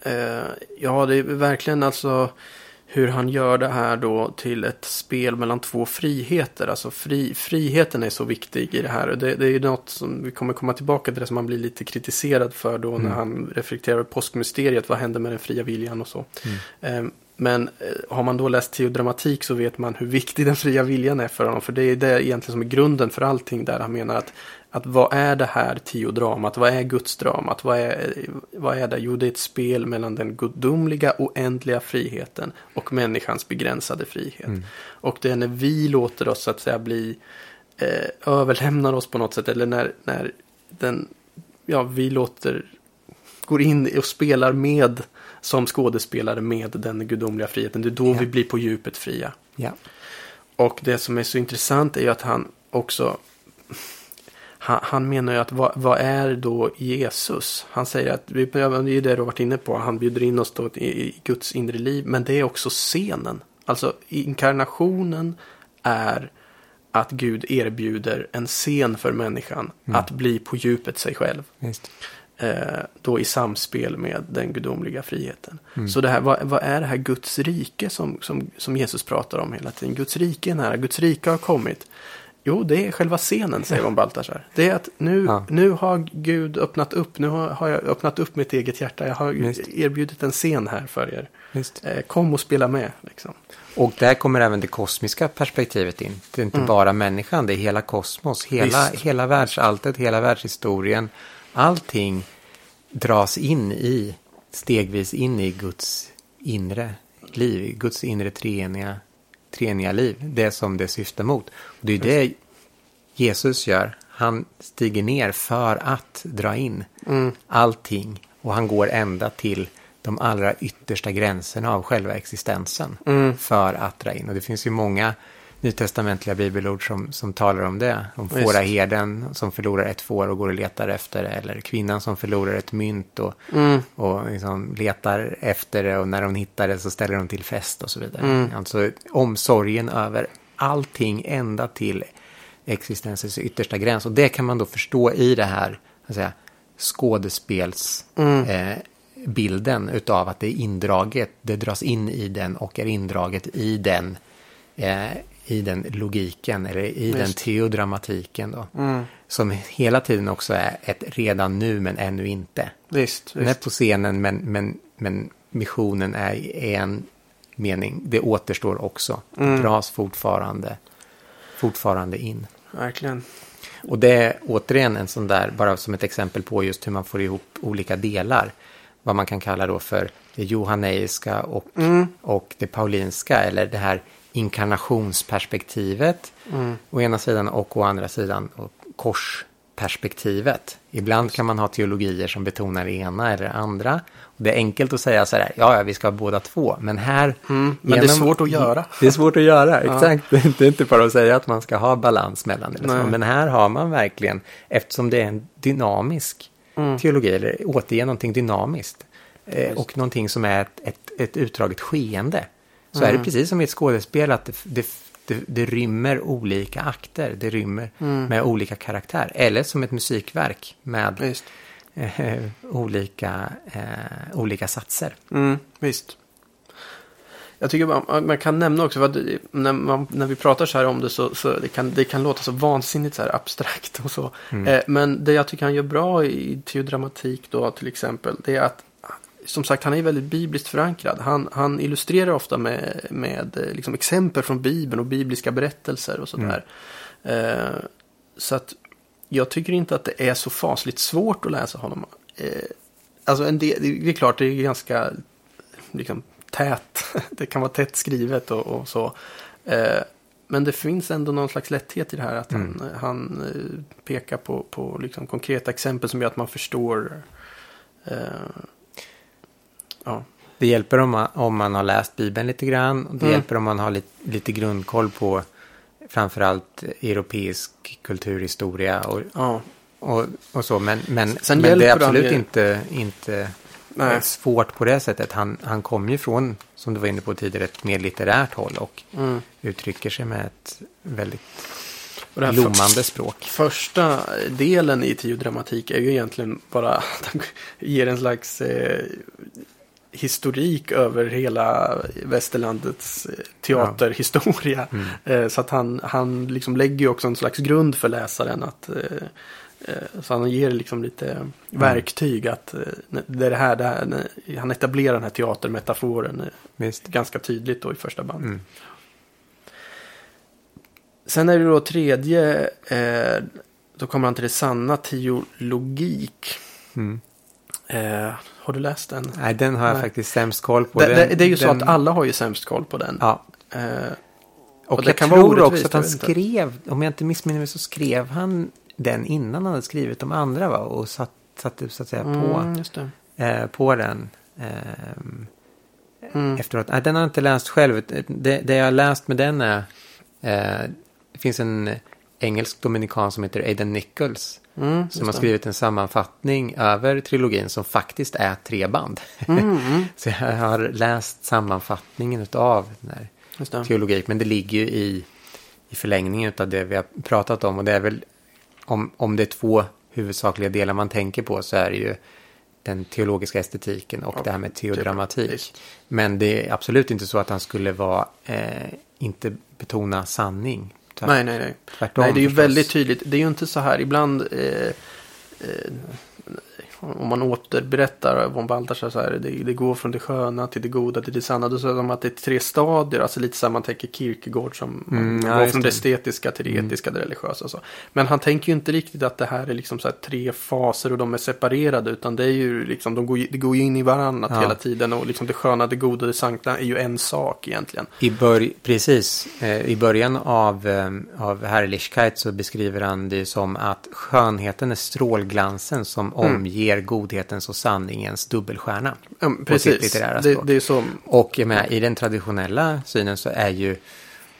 Eh, ja, det är verkligen alltså hur han gör det här då till ett spel mellan två friheter. Alltså fri, friheten är så viktig i det här. Det, det är ju något som vi kommer komma tillbaka till det som han blir lite kritiserad för då mm. när han reflekterar över påskmysteriet. Vad händer med den fria viljan och så. Mm. Eh, men eh, har man då läst teodramatik så vet man hur viktig den fria viljan är för honom. För det är det egentligen som är grunden för allting där han menar att att vad är det här tiodramat? Vad är gudsdramat? Vad är, vad är det? Jo, det är ett spel mellan den gudomliga oändliga friheten och människans begränsade frihet. Mm. Och det är när vi låter oss så att säga bli eh, överlämnar oss på något sätt eller när, när den, ja, vi låter, går in och spelar med som skådespelare med den gudomliga friheten. Det är då ja. vi blir på djupet fria. Ja. Och det som är så intressant är ju att han också han, han, menar ju att vad, vad, är då Jesus? Han säger att, det är ju det du har varit inne på, han bjuder in oss då i, Guds inre liv. Men det är också scenen. Alltså inkarnationen är att Gud erbjuder en scen för människan mm. att bli på djupet sig själv. Eh, då i samspel med den gudomliga friheten. Mm. Så det här, vad, vad, är det här Guds rike som, som, som Jesus pratar om hela tiden? Guds rike är nära, Guds rike har kommit. Jo, det är själva scenen, säger von Baltasar. Det är att nu, ja. nu har Gud öppnat upp, nu har, har, jag öppnat upp mitt eget hjärta. Jag har Just. erbjudit en scen här för er. Eh, kom och spela med. Liksom. Och där kommer även det kosmiska perspektivet in. Det är inte mm. bara människan, det är hela kosmos, hela, hela världsalltet, hela världshistorien. Allting dras in i, stegvis in i Guds inre liv, Guds inre treeniga treeniga liv, det som det syftar mot. Och det är det Jesus gör. Han stiger ner för att dra in mm. allting och han går ända till de allra yttersta gränserna av själva existensen mm. för att dra in. Och det finns ju många nytestamentliga bibelord som, som talar om det. Om fåraherden som förlorar ett får och går och letar efter det. Eller kvinnan som förlorar ett mynt och, mm. och liksom letar efter det. Och när hon hittar det så ställer hon till fest och så vidare. Mm. Alltså omsorgen över allting ända till existensens yttersta gräns. Och det kan man då förstå i det här säga, skådespelsbilden mm. eh, utav att det är indraget, det dras in i den och är indraget i den eh, i den logiken eller i Visst. den teodramatiken då. Mm. Som hela tiden också är ett redan nu men ännu inte. Visst, Den är på scenen men, men, men missionen är i en mening. Det återstår också. Mm. Dras fortfarande, fortfarande in. Verkligen. Och det är återigen en sån där, bara som ett exempel på just hur man får ihop olika delar. vad man kan kalla då för det johanneiska och, Mm. och det paulinska, eller det här inkarnationsperspektivet Mm. å ena sidan och å andra sidan korsperspektivet. Ibland kan man ha teologier som betonar det ena eller det andra. Det är enkelt att säga så här, ja, ja, vi ska ha båda två, men här... Mm, men det är svårt att göra. Det är svårt att göra, Ja. exakt. Det är inte bara att säga att man ska ha balans mellan det. Nej. Men här har man verkligen, eftersom det är en dynamisk Mm. teologi, eller återge någonting dynamiskt, eh, och någonting som är ett, ett, ett utdraget skeende, så Mm. är det precis som i ett skådespel att det, det, det, det rymmer olika akter, det rymmer Mm. med olika karaktär, eller som ett musikverk med eh, olika, eh, olika satser. Mm, visst. Jag tycker man, man kan nämna också, vad när, man, när vi pratar så här om det så, så det, kan, det kan låta så vansinnigt så här abstrakt och så. Mm. Eh, men det jag tycker han gör bra i teodramatik då till exempel, det är att som sagt, han är väldigt bibliskt förankrad. Han, han illustrerar ofta med, med eh, liksom exempel från Bibeln och bibliska berättelser och sådär. Eh, så att jag tycker inte att det är så fasligt svårt att läsa honom. Eh, alltså en del, det är klart, det är ganska liksom, tät. Det kan vara tätt skrivet och, och så. Eh, men det finns ändå någon slags lätthet i det här. Att han, Mm. han eh, pekar på, på liksom konkreta exempel som gör att man förstår. Eh, ja. Det hjälper om man, om man har läst Bibeln lite grann. Och det Mm. hjälper om man har lite, lite grundkoll på framförallt europeisk kulturhistoria och, ja. och, och så. Men, men, Sen men det är absolut inte, inte Nej. svårt på det sättet. Han, han kommer ju från, som du var inne på tidigare, ett mer litterärt håll och Mm. uttrycker sig med ett väldigt blommande språk. Första delen i teodramatik är ju egentligen bara att han ger en slags eh, historik över hela västerlandets eh, teaterhistoria. Mm. Eh, så att han, han liksom lägger också en slags grund för läsaren. att eh, Så han ger liksom lite verktyg att det är det här, det här, han etablerar den här teatermetaforen Visst. ganska tydligt då i första bandet. Mm. Sen är det då tredje, då kommer han till det sanna teologik. Mm. Eh, har du läst den? Nej, den har jag Nej. faktiskt sämst koll på. Det, Den- det, det är ju så den- att alla har ju sämst koll på den. Ja, Eh, och, Och det jag tror också att han skrev, om jag inte missminner mig så skrev han den innan han hade skrivit de andra va? Och satt, satte så att säga på, mm, eh, på den. ehm, Mm. efteråt. Nej, den har jag inte läst själv. Det, det jag har läst med den är, eh, det finns en engelsk dominikan som heter Aidan Nichols. Mm, Som har skrivit en sammanfattning över trilogin som faktiskt är tre band. Mm, mm, Så jag har läst sammanfattningen av den här just det. teologi. Men det ligger ju i, i förlängningen av det vi har pratat om. Och det är väl, om, om det är två huvudsakliga delar man tänker på så är det ju den teologiska estetiken och Ja, det här med teodramatik. Visst. Men det är absolut inte så att han skulle vara, eh, inte betona sanning. Tvärt- Nej, nej, nej. Tvärtom. nej, det är ju förstås. väldigt tydligt. Det är ju inte så här ibland. Eh, eh, om man återberättar von Balthasar så här. Det, det går från det sköna till det goda till det sanna. Då säger de att det är tre stadier. Alltså lite samma man tänker Kierkegaard som Mm, ja, går just från det estetiska till det Mm. etiska, det religiösa. Och så. Men han tänker ju inte riktigt att det här är liksom så här tre faser och de är separerade. Utan det är ju liksom, de går, det går ju in i varandra Ja. hela tiden. Och liksom det sköna, det goda, det sankta är ju en sak egentligen. I bör, precis. Eh, I början av, eh, av Herrlichkeit så beskriver han det som att skönheten är strålglansen som Mm. omger godhetens och sanningens dubbelstjärna. Sitt precis, det, det är så. Och jag menar, i den traditionella synen så är ju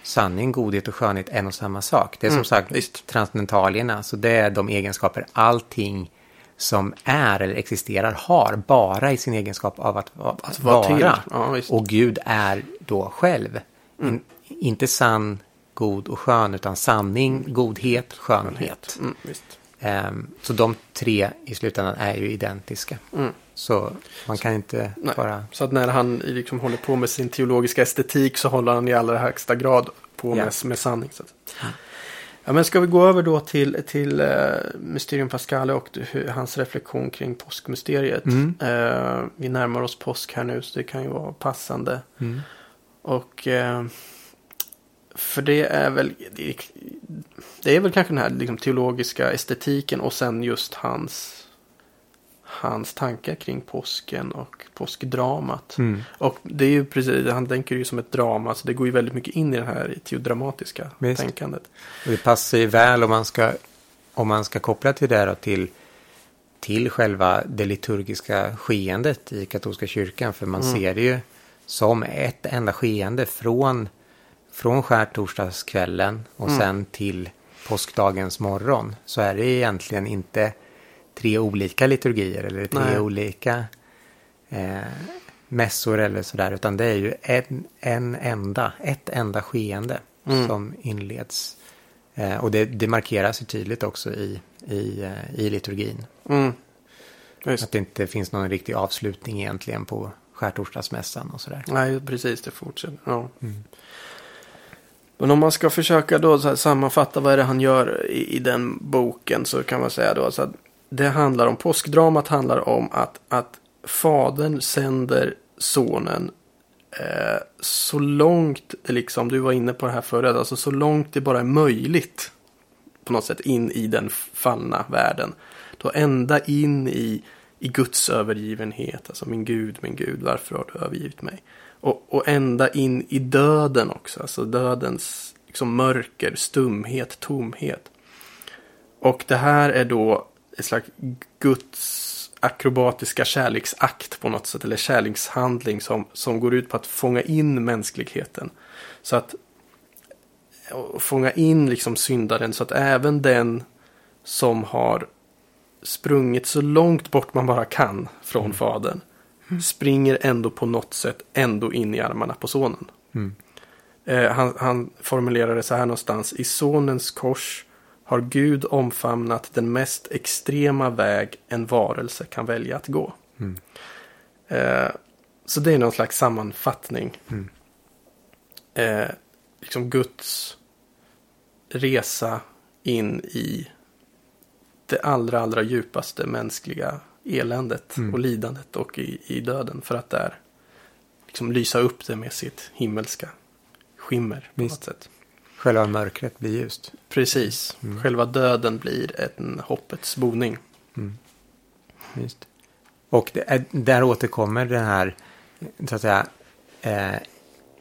sanning, godhet och skönhet en och samma sak. Det är som Mm, sagt visst. transcendentalierna, så det är de egenskaper allting som är eller existerar har bara i sin egenskap av att, va- Att vara. Ja, och Gud är då själv. Mm. In, inte sann, god och skön, utan sanning, godhet, skönhet. Mm, Ehm, så de tre i slutändan är ju identiska. Mm. Så man kan inte Nej. bara... Så att när han liksom håller på med sin teologiska estetik så håller han i allra högsta grad på Ja. med, med sanning. Så att. Ja, men ska vi gå över då till, till uh, Mysterium Pascale och hur, hans reflektion kring påskmysteriet. Mm. Eh, vi närmar oss påsk här nu så det kan ju vara passande. Mm. Och eh, för det är väl det är, det är väl kanske den här liksom, teologiska estetiken och sen just hans hans tankar kring påsken och påskdramat. Mm. Och det är ju precis, han tänker ju som ett drama, så det går ju väldigt mycket in i det här teodramatiska Visst. tänkandet. Och det passar ju väl om man ska, om man ska koppla till det då till, till själva det liturgiska skeendet i katolska kyrkan. För man Mm. ser det ju som ett enda skeende från, från skärtorsdagskvällen och Mm. sen till påskdagens morgon. Så är det egentligen inte tre olika liturgier eller tre Nej. olika eh, mässor eller sådär. Utan det är ju en, en enda, ett enda skeende Mm. som inleds. Eh, och det, det markeras ju tydligt också i, i, eh, i liturgin. Mm. Att det inte finns någon riktig avslutning egentligen på skärtorsdagsmässan och sådär. Nej, precis, det fortsätter. Ja. Mm. Men om man ska försöka då så här sammanfatta vad är det han gör i, i den boken så kan man säga då så att det handlar om, påskdramat handlar om att, att fadern sänder sonen eh, så långt det liksom, du var inne på det här förut, alltså så långt det bara är möjligt på något sätt in i den fallna världen. Då ända in i, i Guds övergivenhet, alltså min Gud, min Gud, varför har du övergivit mig? Och, och ända in i döden också, alltså dödens liksom mörker, stumhet, tomhet. Och det här är då ett slags Guds akrobatiska kärleksakt på något sätt, eller kärlekshandling som, som går ut på att fånga in mänskligheten. Så att fånga in liksom syndaren så att även den som har sprungit så långt bort man bara kan från fadern springer ändå på något sätt ändå in i armarna på sonen. Mm. Eh, han, han formulerar det så här någonstans. I sonens kors har Gud omfamnat den mest extrema väg en varelse kan välja att gå. Mm. Eh, så det är någon slags sammanfattning. Mm. Eh, liksom Guds resa in i det allra, allra djupaste mänskliga eländet Mm. och lidandet och i, i döden. För att där liksom lysa upp det med sitt himmelska skimmer på Visst. något sätt. Själva mörkret blir ljust. Precis. Mm. Själva döden blir en hoppets boning. Mm. Just. Och det är, där återkommer den här, så att säga, eh,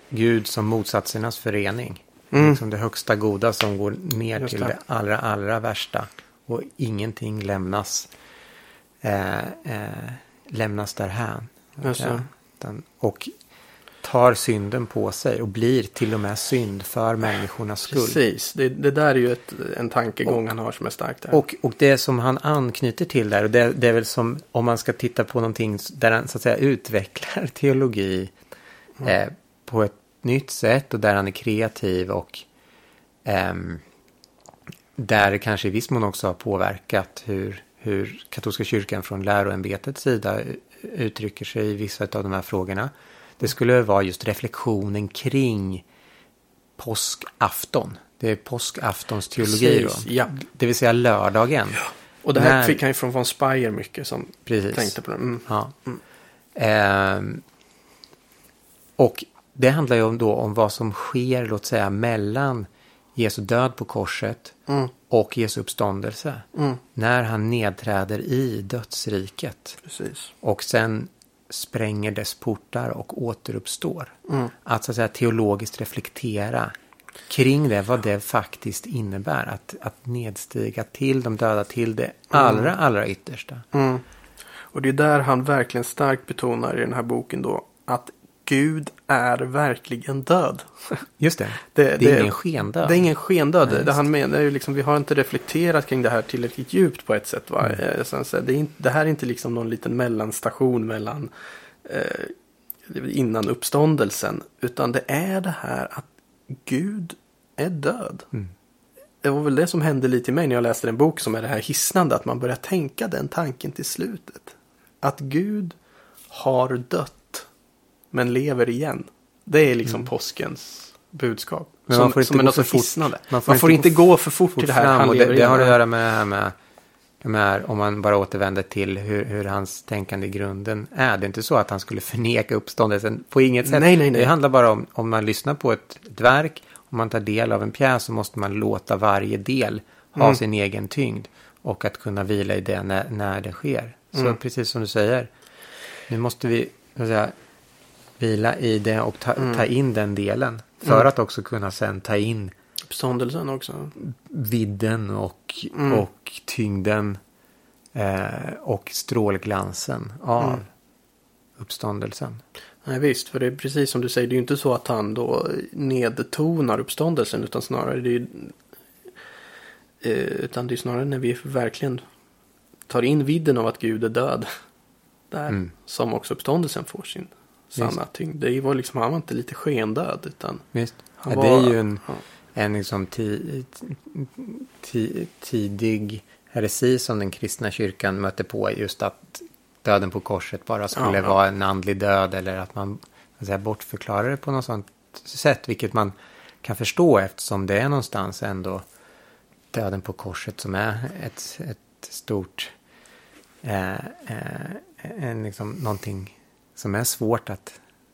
Gud som motsatsernas förening. Mm. Liksom det högsta goda som går ner Just till det. det allra, allra värsta. Och ingenting lämnas, eh, eh, lämnas därhän. Ja, och tar synden på sig och blir till och med synd för människornas skull. Precis. Det, det där är ju ett, en tankegång han har som är stark där. Och, och det som han anknyter till där, och det, det är väl som om man ska titta på någonting där han så att säga utvecklar teologi eh, på ett nytt sätt och där han är kreativ och ehm, där det kanske i viss mån också har påverkat hur, hur katolska kyrkan från läroämbetets sida uttrycker sig i vissa av de här frågorna. Det skulle vara just reflektionen kring påskafton. Det är påskaftons teologi Precis, då. ja. Det vill säga lördagen. Och det här När- fick han ju från von Speyer mycket som Precis. tänkte på det. Mm. Ja. Mm. Ehm, och det handlar ju om, då om vad som sker, låt säga, mellan Jesu död på korset Mm. och Jesu uppståndelse. Mm. När han nedträder i dödsriket Precis. och sen spränger dess portar och återuppstår. Mm. Att så att säga teologiskt reflektera kring det, vad det faktiskt innebär. Att, att nedstiga till de döda, till det allra, allra yttersta. Mm. Och det är där han verkligen starkt betonar i den här boken då att Gud är verkligen död. Just det. Det, Det är ingen skendöd. Det är ingen skendöd. Nej, det han menar är ju liksom, vi har inte reflekterat kring det här tillräckligt djupt på ett sätt. Va? Mm. Eh, det, inte, det här är inte liksom någon liten mellanstation mellan eh, innan uppståndelsen. Utan det är det här att Gud är död. Mm. Det var väl det som hände lite i mig när jag läste en bok som är det här hisnande. Att man börjar tänka den tanken till slutet. Att Gud har dött men lever igen. Det är liksom påskens budskap. Mm. Men som man får inte som är gå något fort. hisnande. Man Man får får, inte inte gå för fort, fort i det här. fram. Han Och det, det har att göra med det här med, med om man bara återvänder till hur, hur hans tänkande i grunden är. Det är inte så att han skulle förneka uppståndelsen på inget sätt. Nej, nej, nej. Det handlar bara om, om man lyssnar på ett, ett verk, om man tar del av en pjäs så måste man låta varje del ha Mm. sin egen tyngd och att kunna vila i det när, när det sker. Så Mm. precis som du säger. Nu måste vi säga, vila i det och ta, Mm. ta in den delen. För Mm. att också kunna sen ta in Uppståndelsen också. vidden och, Mm. och tyngden eh, och strålglansen av Mm. uppståndelsen. Nej visst, för det är precis som du säger, det är ju inte så att han då nedtonar uppståndelsen utan snarare det är eh, utan det är snarare när vi verkligen tar in vidden av att Gud är död. Där Mm. som också uppståndelsen får sin sanna tyngd. Det var liksom, han var inte lite skendöd utan Visst? han Ja, var... det är ju en, ja. en liksom ti, ti, tidig heresi som den kristna kyrkan mötte på. Just att döden på korset bara skulle Ja, vara en andlig död. Eller att man säga, bortförklarar det på något sånt sätt. Vilket man kan förstå eftersom det är någonstans ändå döden på korset som är ett, ett stort... Eh, eh, en, liksom, någonting som är svårt att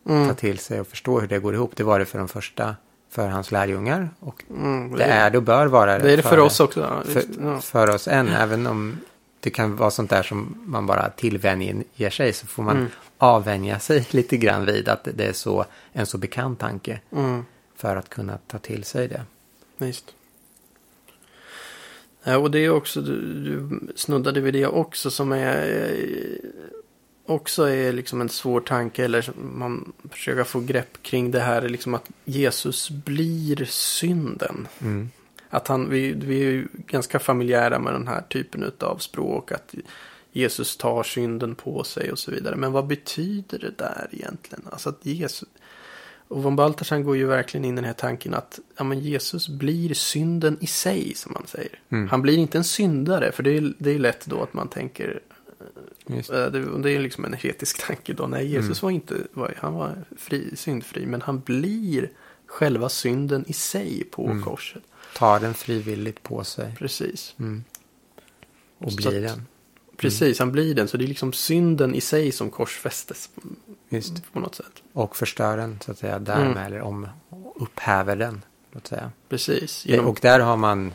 ta Mm, till sig och förstå hur det går ihop. Det var det för de första, för hans lärjungar. Och mm, det är det och bör vara det är det för oss också. Ja, för, ja. för oss än. Även om det kan vara sånt där som man bara tillvänjer sig så får man Mm. avvänja sig lite grann vid att det är så, en så bekant tanke Mm. för att kunna ta till sig det. Visst. Ja, och det är också, du, du snuddade vid det också som är eh, också är liksom en svår tanke eller man försöker få grepp kring det här liksom att Jesus blir synden. Mm. Att han, vi, vi är ju ganska familjära med den här typen av språk att Jesus tar synden på sig och så vidare. Men vad betyder det där egentligen? Alltså att Jesus, och von Balthasar går ju verkligen in i den här tanken att ja, men Jesus blir synden i sig, som man säger. Mm. Han blir inte en syndare, för det är, det är lätt då att man tänker, Just. eh, det, är liksom en hetisk tanke då. Nej, Jesus var inte, var, han var fri, syndfri, men han blir själva synden i sig på Mm. korset. Tar den frivilligt på sig. Precis. Mm. Och Så blir att- den. Precis, han blir den. Så det är liksom synden i sig som korsfästes Visst. på något sätt. Och förstör den så att säga därmed. Mm. Eller om, upphäver den. Låt säga. Precis. Genom, Och där har man,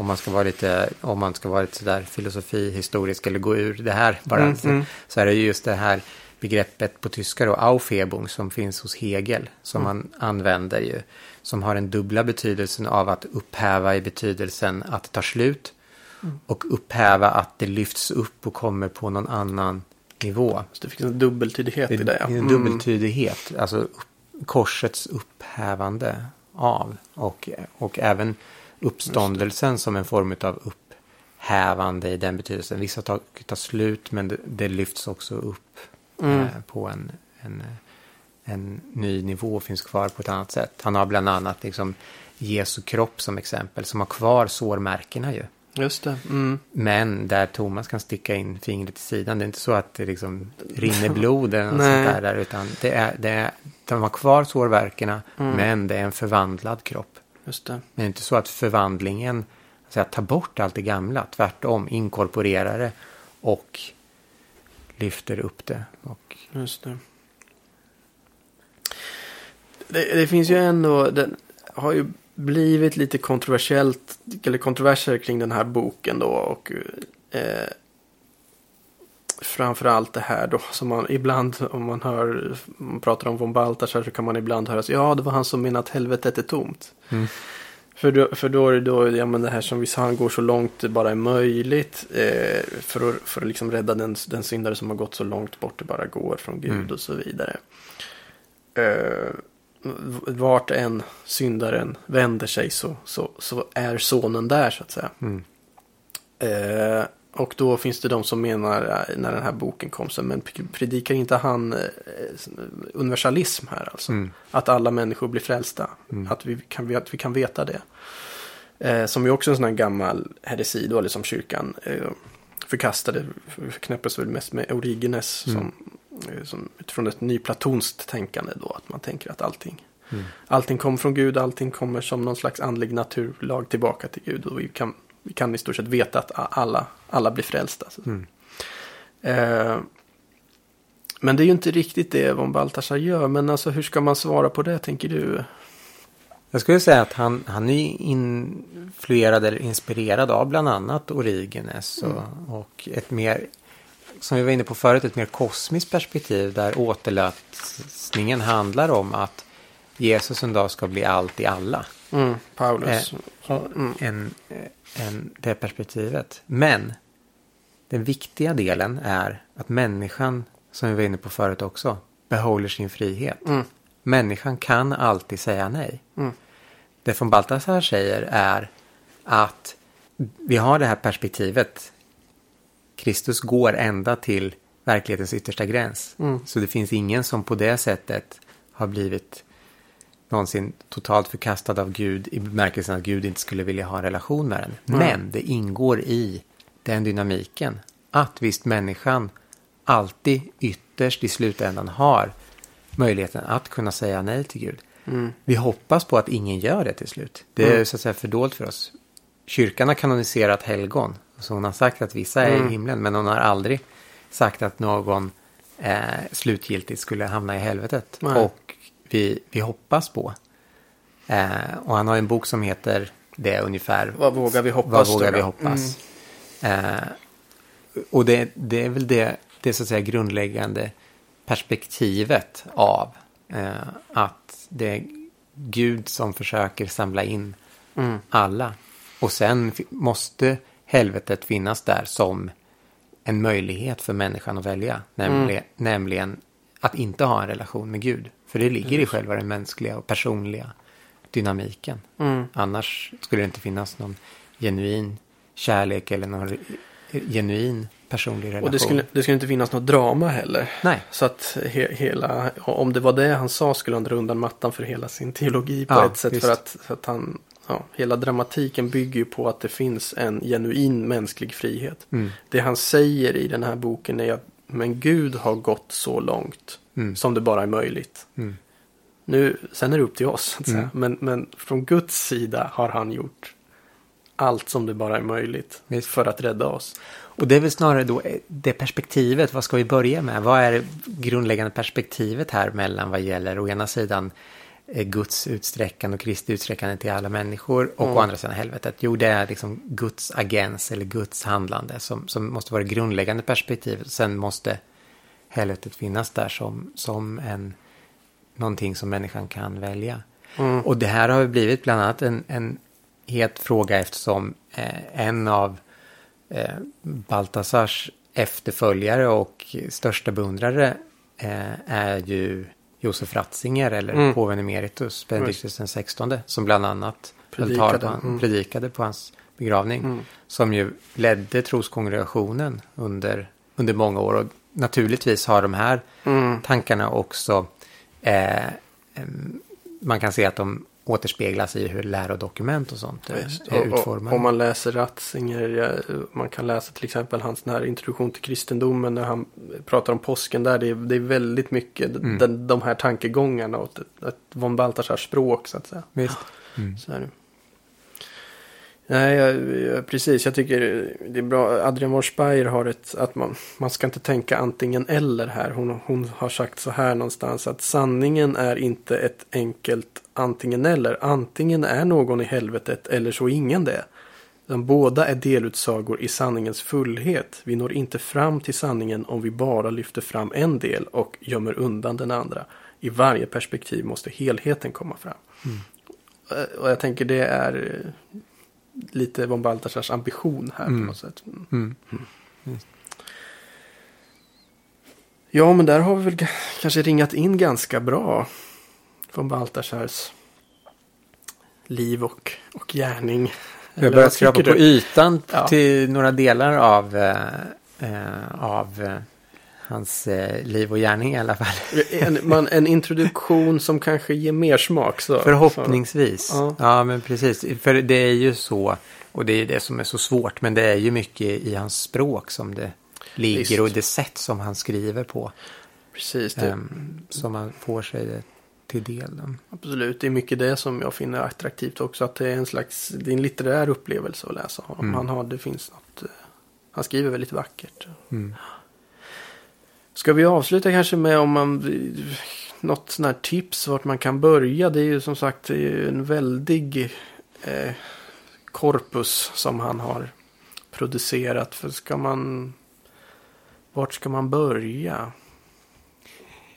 om man ska vara lite, om man ska vara lite sådär filosofihistorisk eller gå ur det här bara, Mm, så, mm. så är det just det här begreppet på tyska då, Aufhebung, som finns hos Hegel, som Mm. man använder ju, som har den dubbla betydelsen av att upphäva i betydelsen att det tar slut Mm. och upphäva att det lyfts upp och kommer på någon annan nivå. så det finns en dubbeltydighet Det i det. ja. en Mm. dubbeltydighet, alltså korsets upphävande av och, och även uppståndelsen som en form av upphävande i den betydelsen. Vissa tar, tar slut men det, det lyfts också upp Mm. eh, på en, en, en ny nivå och finns kvar på ett annat sätt. Han har bland annat liksom Jesu kropp som exempel som har kvar sårmärkena ju. Just det. Mm. Men där Thomas kan sticka in fingret i sidan. Det är inte så att det liksom rinner blod eller något sånt där. Utan det är, det är, de har kvar sårverkerna. Mm. Men det är en förvandlad kropp. Just det. Men det är inte så att förvandlingen så att ta bort allt det gamla. Tvärtom, inkorporerar det och lyfter upp det. Och, Just det. Det, det finns ju ändå, den har ju blivit lite kontroversiellt, eller kontroverser kring den här boken då och eh, framförallt det här då som man ibland om man hör, man pratar om von Balthasar så kan man ibland höra så ja det var han som menade att helvetet är tomt. Mm. För då, för då är det då, ja men det här som vi sa, han går så långt det bara är möjligt. Eh, för, att, för att liksom rädda den, den syndare som har gått så långt bort det bara går från Gud Mm. och så vidare. Eh, vart en syndaren vänder sig så, så, så är sonen där så att säga. mm, Eh, och då finns det de som menar eh, när den här boken kom så men predikar inte han eh, universalism här alltså? mm, Att alla människor blir frälsta. Mm. Att, vi kan, att vi kan veta det. Eh, som ju också en sån här gammal heresi då, eller som kyrkan eh, förkastade. Förknäppes väl mest med Origenes. Mm. Som, eh, som utifrån ett nyplatonskt tänkande då. Att man tänker att allting, mm. allting kommer från Gud. Allting kommer som någon slags andlig naturlag tillbaka till Gud. Och vi kan, vi kan i stort sett veta att alla, alla blir frälsta. Mm. Eh, men det är ju inte riktigt det von Balthasar gör. Men alltså hur ska man svara på det tänker du? Jag skulle säga att han, han är influerad eller inspirerad av bland annat Origenes och, Mm. och ett mer som vi var inne på förut, ett mer kosmiskt perspektiv där återlösningen handlar om att Jesus en dag ska bli allt i alla. Mm, Paulus. Eh, Mm. En, en, det perspektivet. Men den viktiga delen är att människan, som vi var inne på förut också, behåller sin frihet. Mm. Människan kan alltid säga nej. Mm. Det von Baltasar säger är att vi har det här perspektivet. Kristus går ända till verklighetens yttersta gräns. Mm. Så det finns ingen som på det sättet har blivit någonsin totalt förkastad av Gud i bemärkelsen att Gud inte skulle vilja ha en relation med den. Mm. Men det ingår i den dynamiken att visst människan alltid ytterst i slutändan har möjligheten att kunna säga nej till Gud. Mm. Vi hoppas på att ingen gör det till slut. Det är Mm. så att säga fördolt för oss. Kyrkan har kanoniserat helgon. Så hon har sagt att vissa är Mm. i himlen. Men hon har aldrig sagt att någon eh, slutgiltigt skulle hamna i helvetet. Nej. Och vi, vi hoppas på. Eh, och han har en bok som heter det ungefär. Vad vågar vi hoppas Vad vågar då? vi hoppas? Eh, och det, det är väl det, det så att säga grundläggande perspektivet av eh, att det är Gud som försöker samla in Mm. alla. Och sen måste helvetet finnas där som en möjlighet för människan att välja. Nämligen, nämligen att inte ha en relation med Gud. För det ligger i själva den mänskliga och personliga dynamiken. Mm. Annars skulle det inte finnas någon genuin kärlek eller någon genuin personlig relation. Och det skulle, det skulle inte finnas något drama heller. Nej, Så att he, hela, om det var det han sa skulle han dra undan mattan för hela sin teologi på Ja, ett sätt. visst. För att, för att han, ja, hela dramatiken bygger ju på att det finns en genuin mänsklig frihet. mm, Det han säger i den här boken är att men Gud har gått så långt mm, som det bara är möjligt. mm, Nu, sen är det upp till oss. Att säga. Mm. Men, men från Guds sida har han gjort allt som det bara är möjligt Visst. för att rädda oss. Och det är väl snarare då eh, det perspektivet, vad ska vi börja med? Vad är det grundläggande perspektivet här mellan vad gäller å ena sidan eh, Guds utsträckande och Kristi utsträckande till alla människor och Mm. å andra sidan helvetet? Jo, det är liksom Guds agens eller Guds handlande som, som måste vara det grundläggande perspektivet. Sen måste helvetet finnas där som, som en, någonting som människan kan välja. Mm. Och det här har blivit bland annat en, en het fråga eftersom eh, en av eh, Baltasars efterföljare och största beundrare eh, är ju Josef Ratzinger eller Mm. påven emeritus Benedictus den 16 som bland annat Predikade, på, han- mm. predikade på hans begravning. Mm. Som ju ledde troskongregationen under, under många år. Och naturligtvis har de här Mm. tankarna också, eh, em, man kan se att de återspeglas i hur lärodokument och sånt är, Visst. är Och- och- utformade. Om man läser Ratzinger, man kan läsa till exempel hans den här introduktion till kristendomen när han pratar om påsken där. Det är, det är väldigt mycket Mm. den, de här tankegångarna och ett, ett von Balthasars språk så att säga. Visst. Mm. Så är det. Nej, jag, jag, precis. Jag tycker det är bra. Adrian von Speyer har ett, att man, man ska inte tänka antingen eller här. Hon, hon har sagt så här någonstans att sanningen är inte ett enkelt antingen eller. Antingen är någon i helvetet eller så ingen det. De båda är delutsagor i sanningens fullhet. Vi når inte fram till sanningen om vi bara lyfter fram en del och gömmer undan den andra. I varje perspektiv måste helheten komma fram. Eh, Och jag tänker det är lite von Balthasars ambition här Mm. på något sätt. Mm. Mm. Ja, men där har vi väl kanske ringat in ganska bra von Balthasars liv och, och gärning. Har börjat skrapa på ytan Ja. till några delar av, eh, eh, av eh, hans eh, liv och gärning i alla fall. En, man, en introduktion som kanske ger mer smak. Så, Förhoppningsvis. Ja. Ja. men precis. För det är ju så, och det är det som är så svårt, men det är ju mycket i hans språk som det ligger Visst. och det sätt som han skriver på Precis, det, ehm, som man får sig det till del. absolut. Det är mycket det som jag finner attraktivt också. Att det är en slags, det är en litterär upplevelse att läsa honom. Mm. Han, har, det finns något, eh, han skriver väldigt vackert. Mm. Ska vi avsluta kanske med om man något sånt här tips vart man kan börja. Det är ju som sagt en väldig eh, korpus som han har producerat. För ska man Vart ska man börja?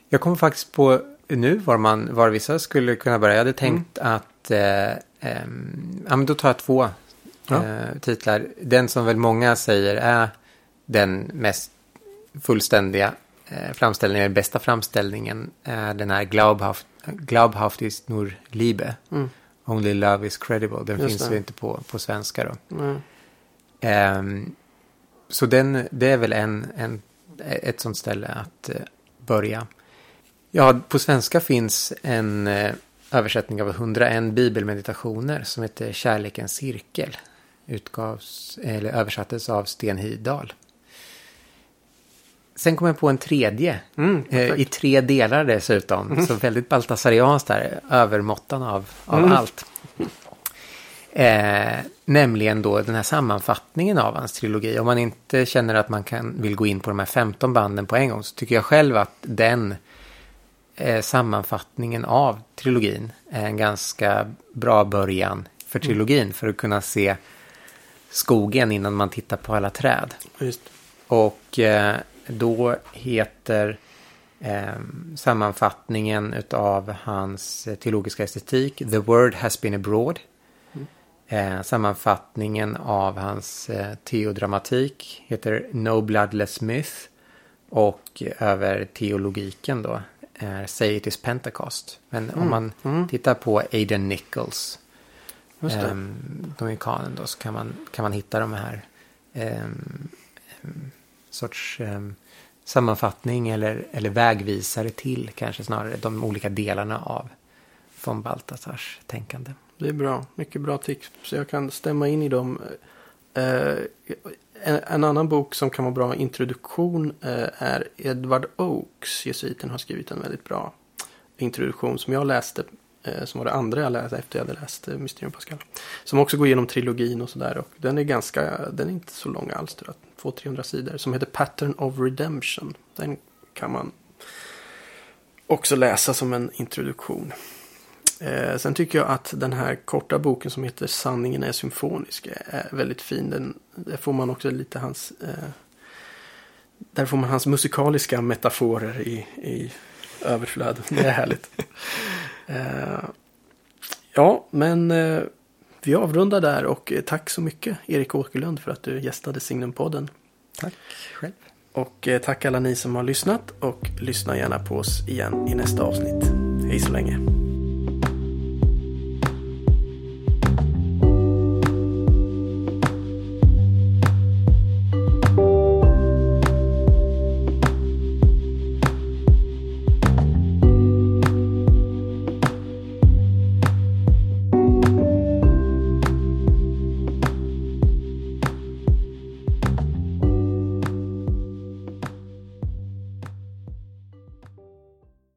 Jag kom faktiskt på nu var, man, var vissa skulle kunna börja. Jag hade tänkt att... Eh, ehm, ja, men då tar jag två Ja. eh, titlar. Den som väl många säger är den mest fullständiga eh, framställningen, den bästa framställningen, är den här Glaubhaft, Glaubhaft ist nur Liebe. Mm. Only Love is Credible. Den Just finns det. ju inte på, på svenska då. Ehm, så den, det är väl en, en, ett sånt ställe att eh, börja. Ja, på svenska finns en eh, översättning av 101 bibelmeditationer som heter Kärlekens cirkel. Utgavs, eller översattes av Sten Hidal. Sen kom jag på en tredje. Mm, Eh. I tre delar dessutom. Så väldigt baltasarianskt där. Övermåttan av, av Mm. allt. Eh, nämligen då den här sammanfattningen av hans trilogi. Om man inte känner att man kan, vill gå in på de här 15 banden på en gång så tycker jag själv att den eh, sammanfattningen av trilogin är en ganska bra början för trilogin. För att kunna se skogen innan man tittar på alla träd. Just. Och eh, då heter eh, sammanfattningen av hans eh, teologiska estetik The Word Has Been Abroad. Eh, sammanfattningen av hans eh, teodramatik heter No Bloodless Myth. Och över teologiken då är Say It Is Pentecost. Men om man mm. tittar på Aidan Nichols um, Dominikanen då så kan man, kan man hitta de här ehm, em, sorts ehm, sammanfattning eller, eller vägvisare till kanske snarare de olika delarna av von Baltasars tänkande. Det är bra. Mycket bra tips. Så jag kan stämma in i dem. Eh, en, en annan bok som kan vara bra introduktion eh, är Edward Oakes. Jesuiten har skrivit en väldigt bra introduktion som jag läste. Eh, som var det andra jag läste efter jag hade läst eh, Mysterium Pascal. Som också går igenom trilogin och sådär. Och den är ganska, den är inte så lång alls tror jag. 200-300 sidor. Som heter Pattern of Redemption. Den kan man också läsa som en introduktion. Eh, sen tycker jag att den här korta boken som heter Sanningen är symfonisk är väldigt fin. Den, där får man också lite hans... Eh, där får man hans musikaliska metaforer i, i överflöd. Det är härligt. eh, ja, men eh, vi avrundar där och eh, tack så mycket Erik Åkerlund för att du gästade Signumpodden. Tack själv. Och eh, tack alla ni som har lyssnat och lyssna gärna på oss igen i nästa avsnitt. Hej så länge.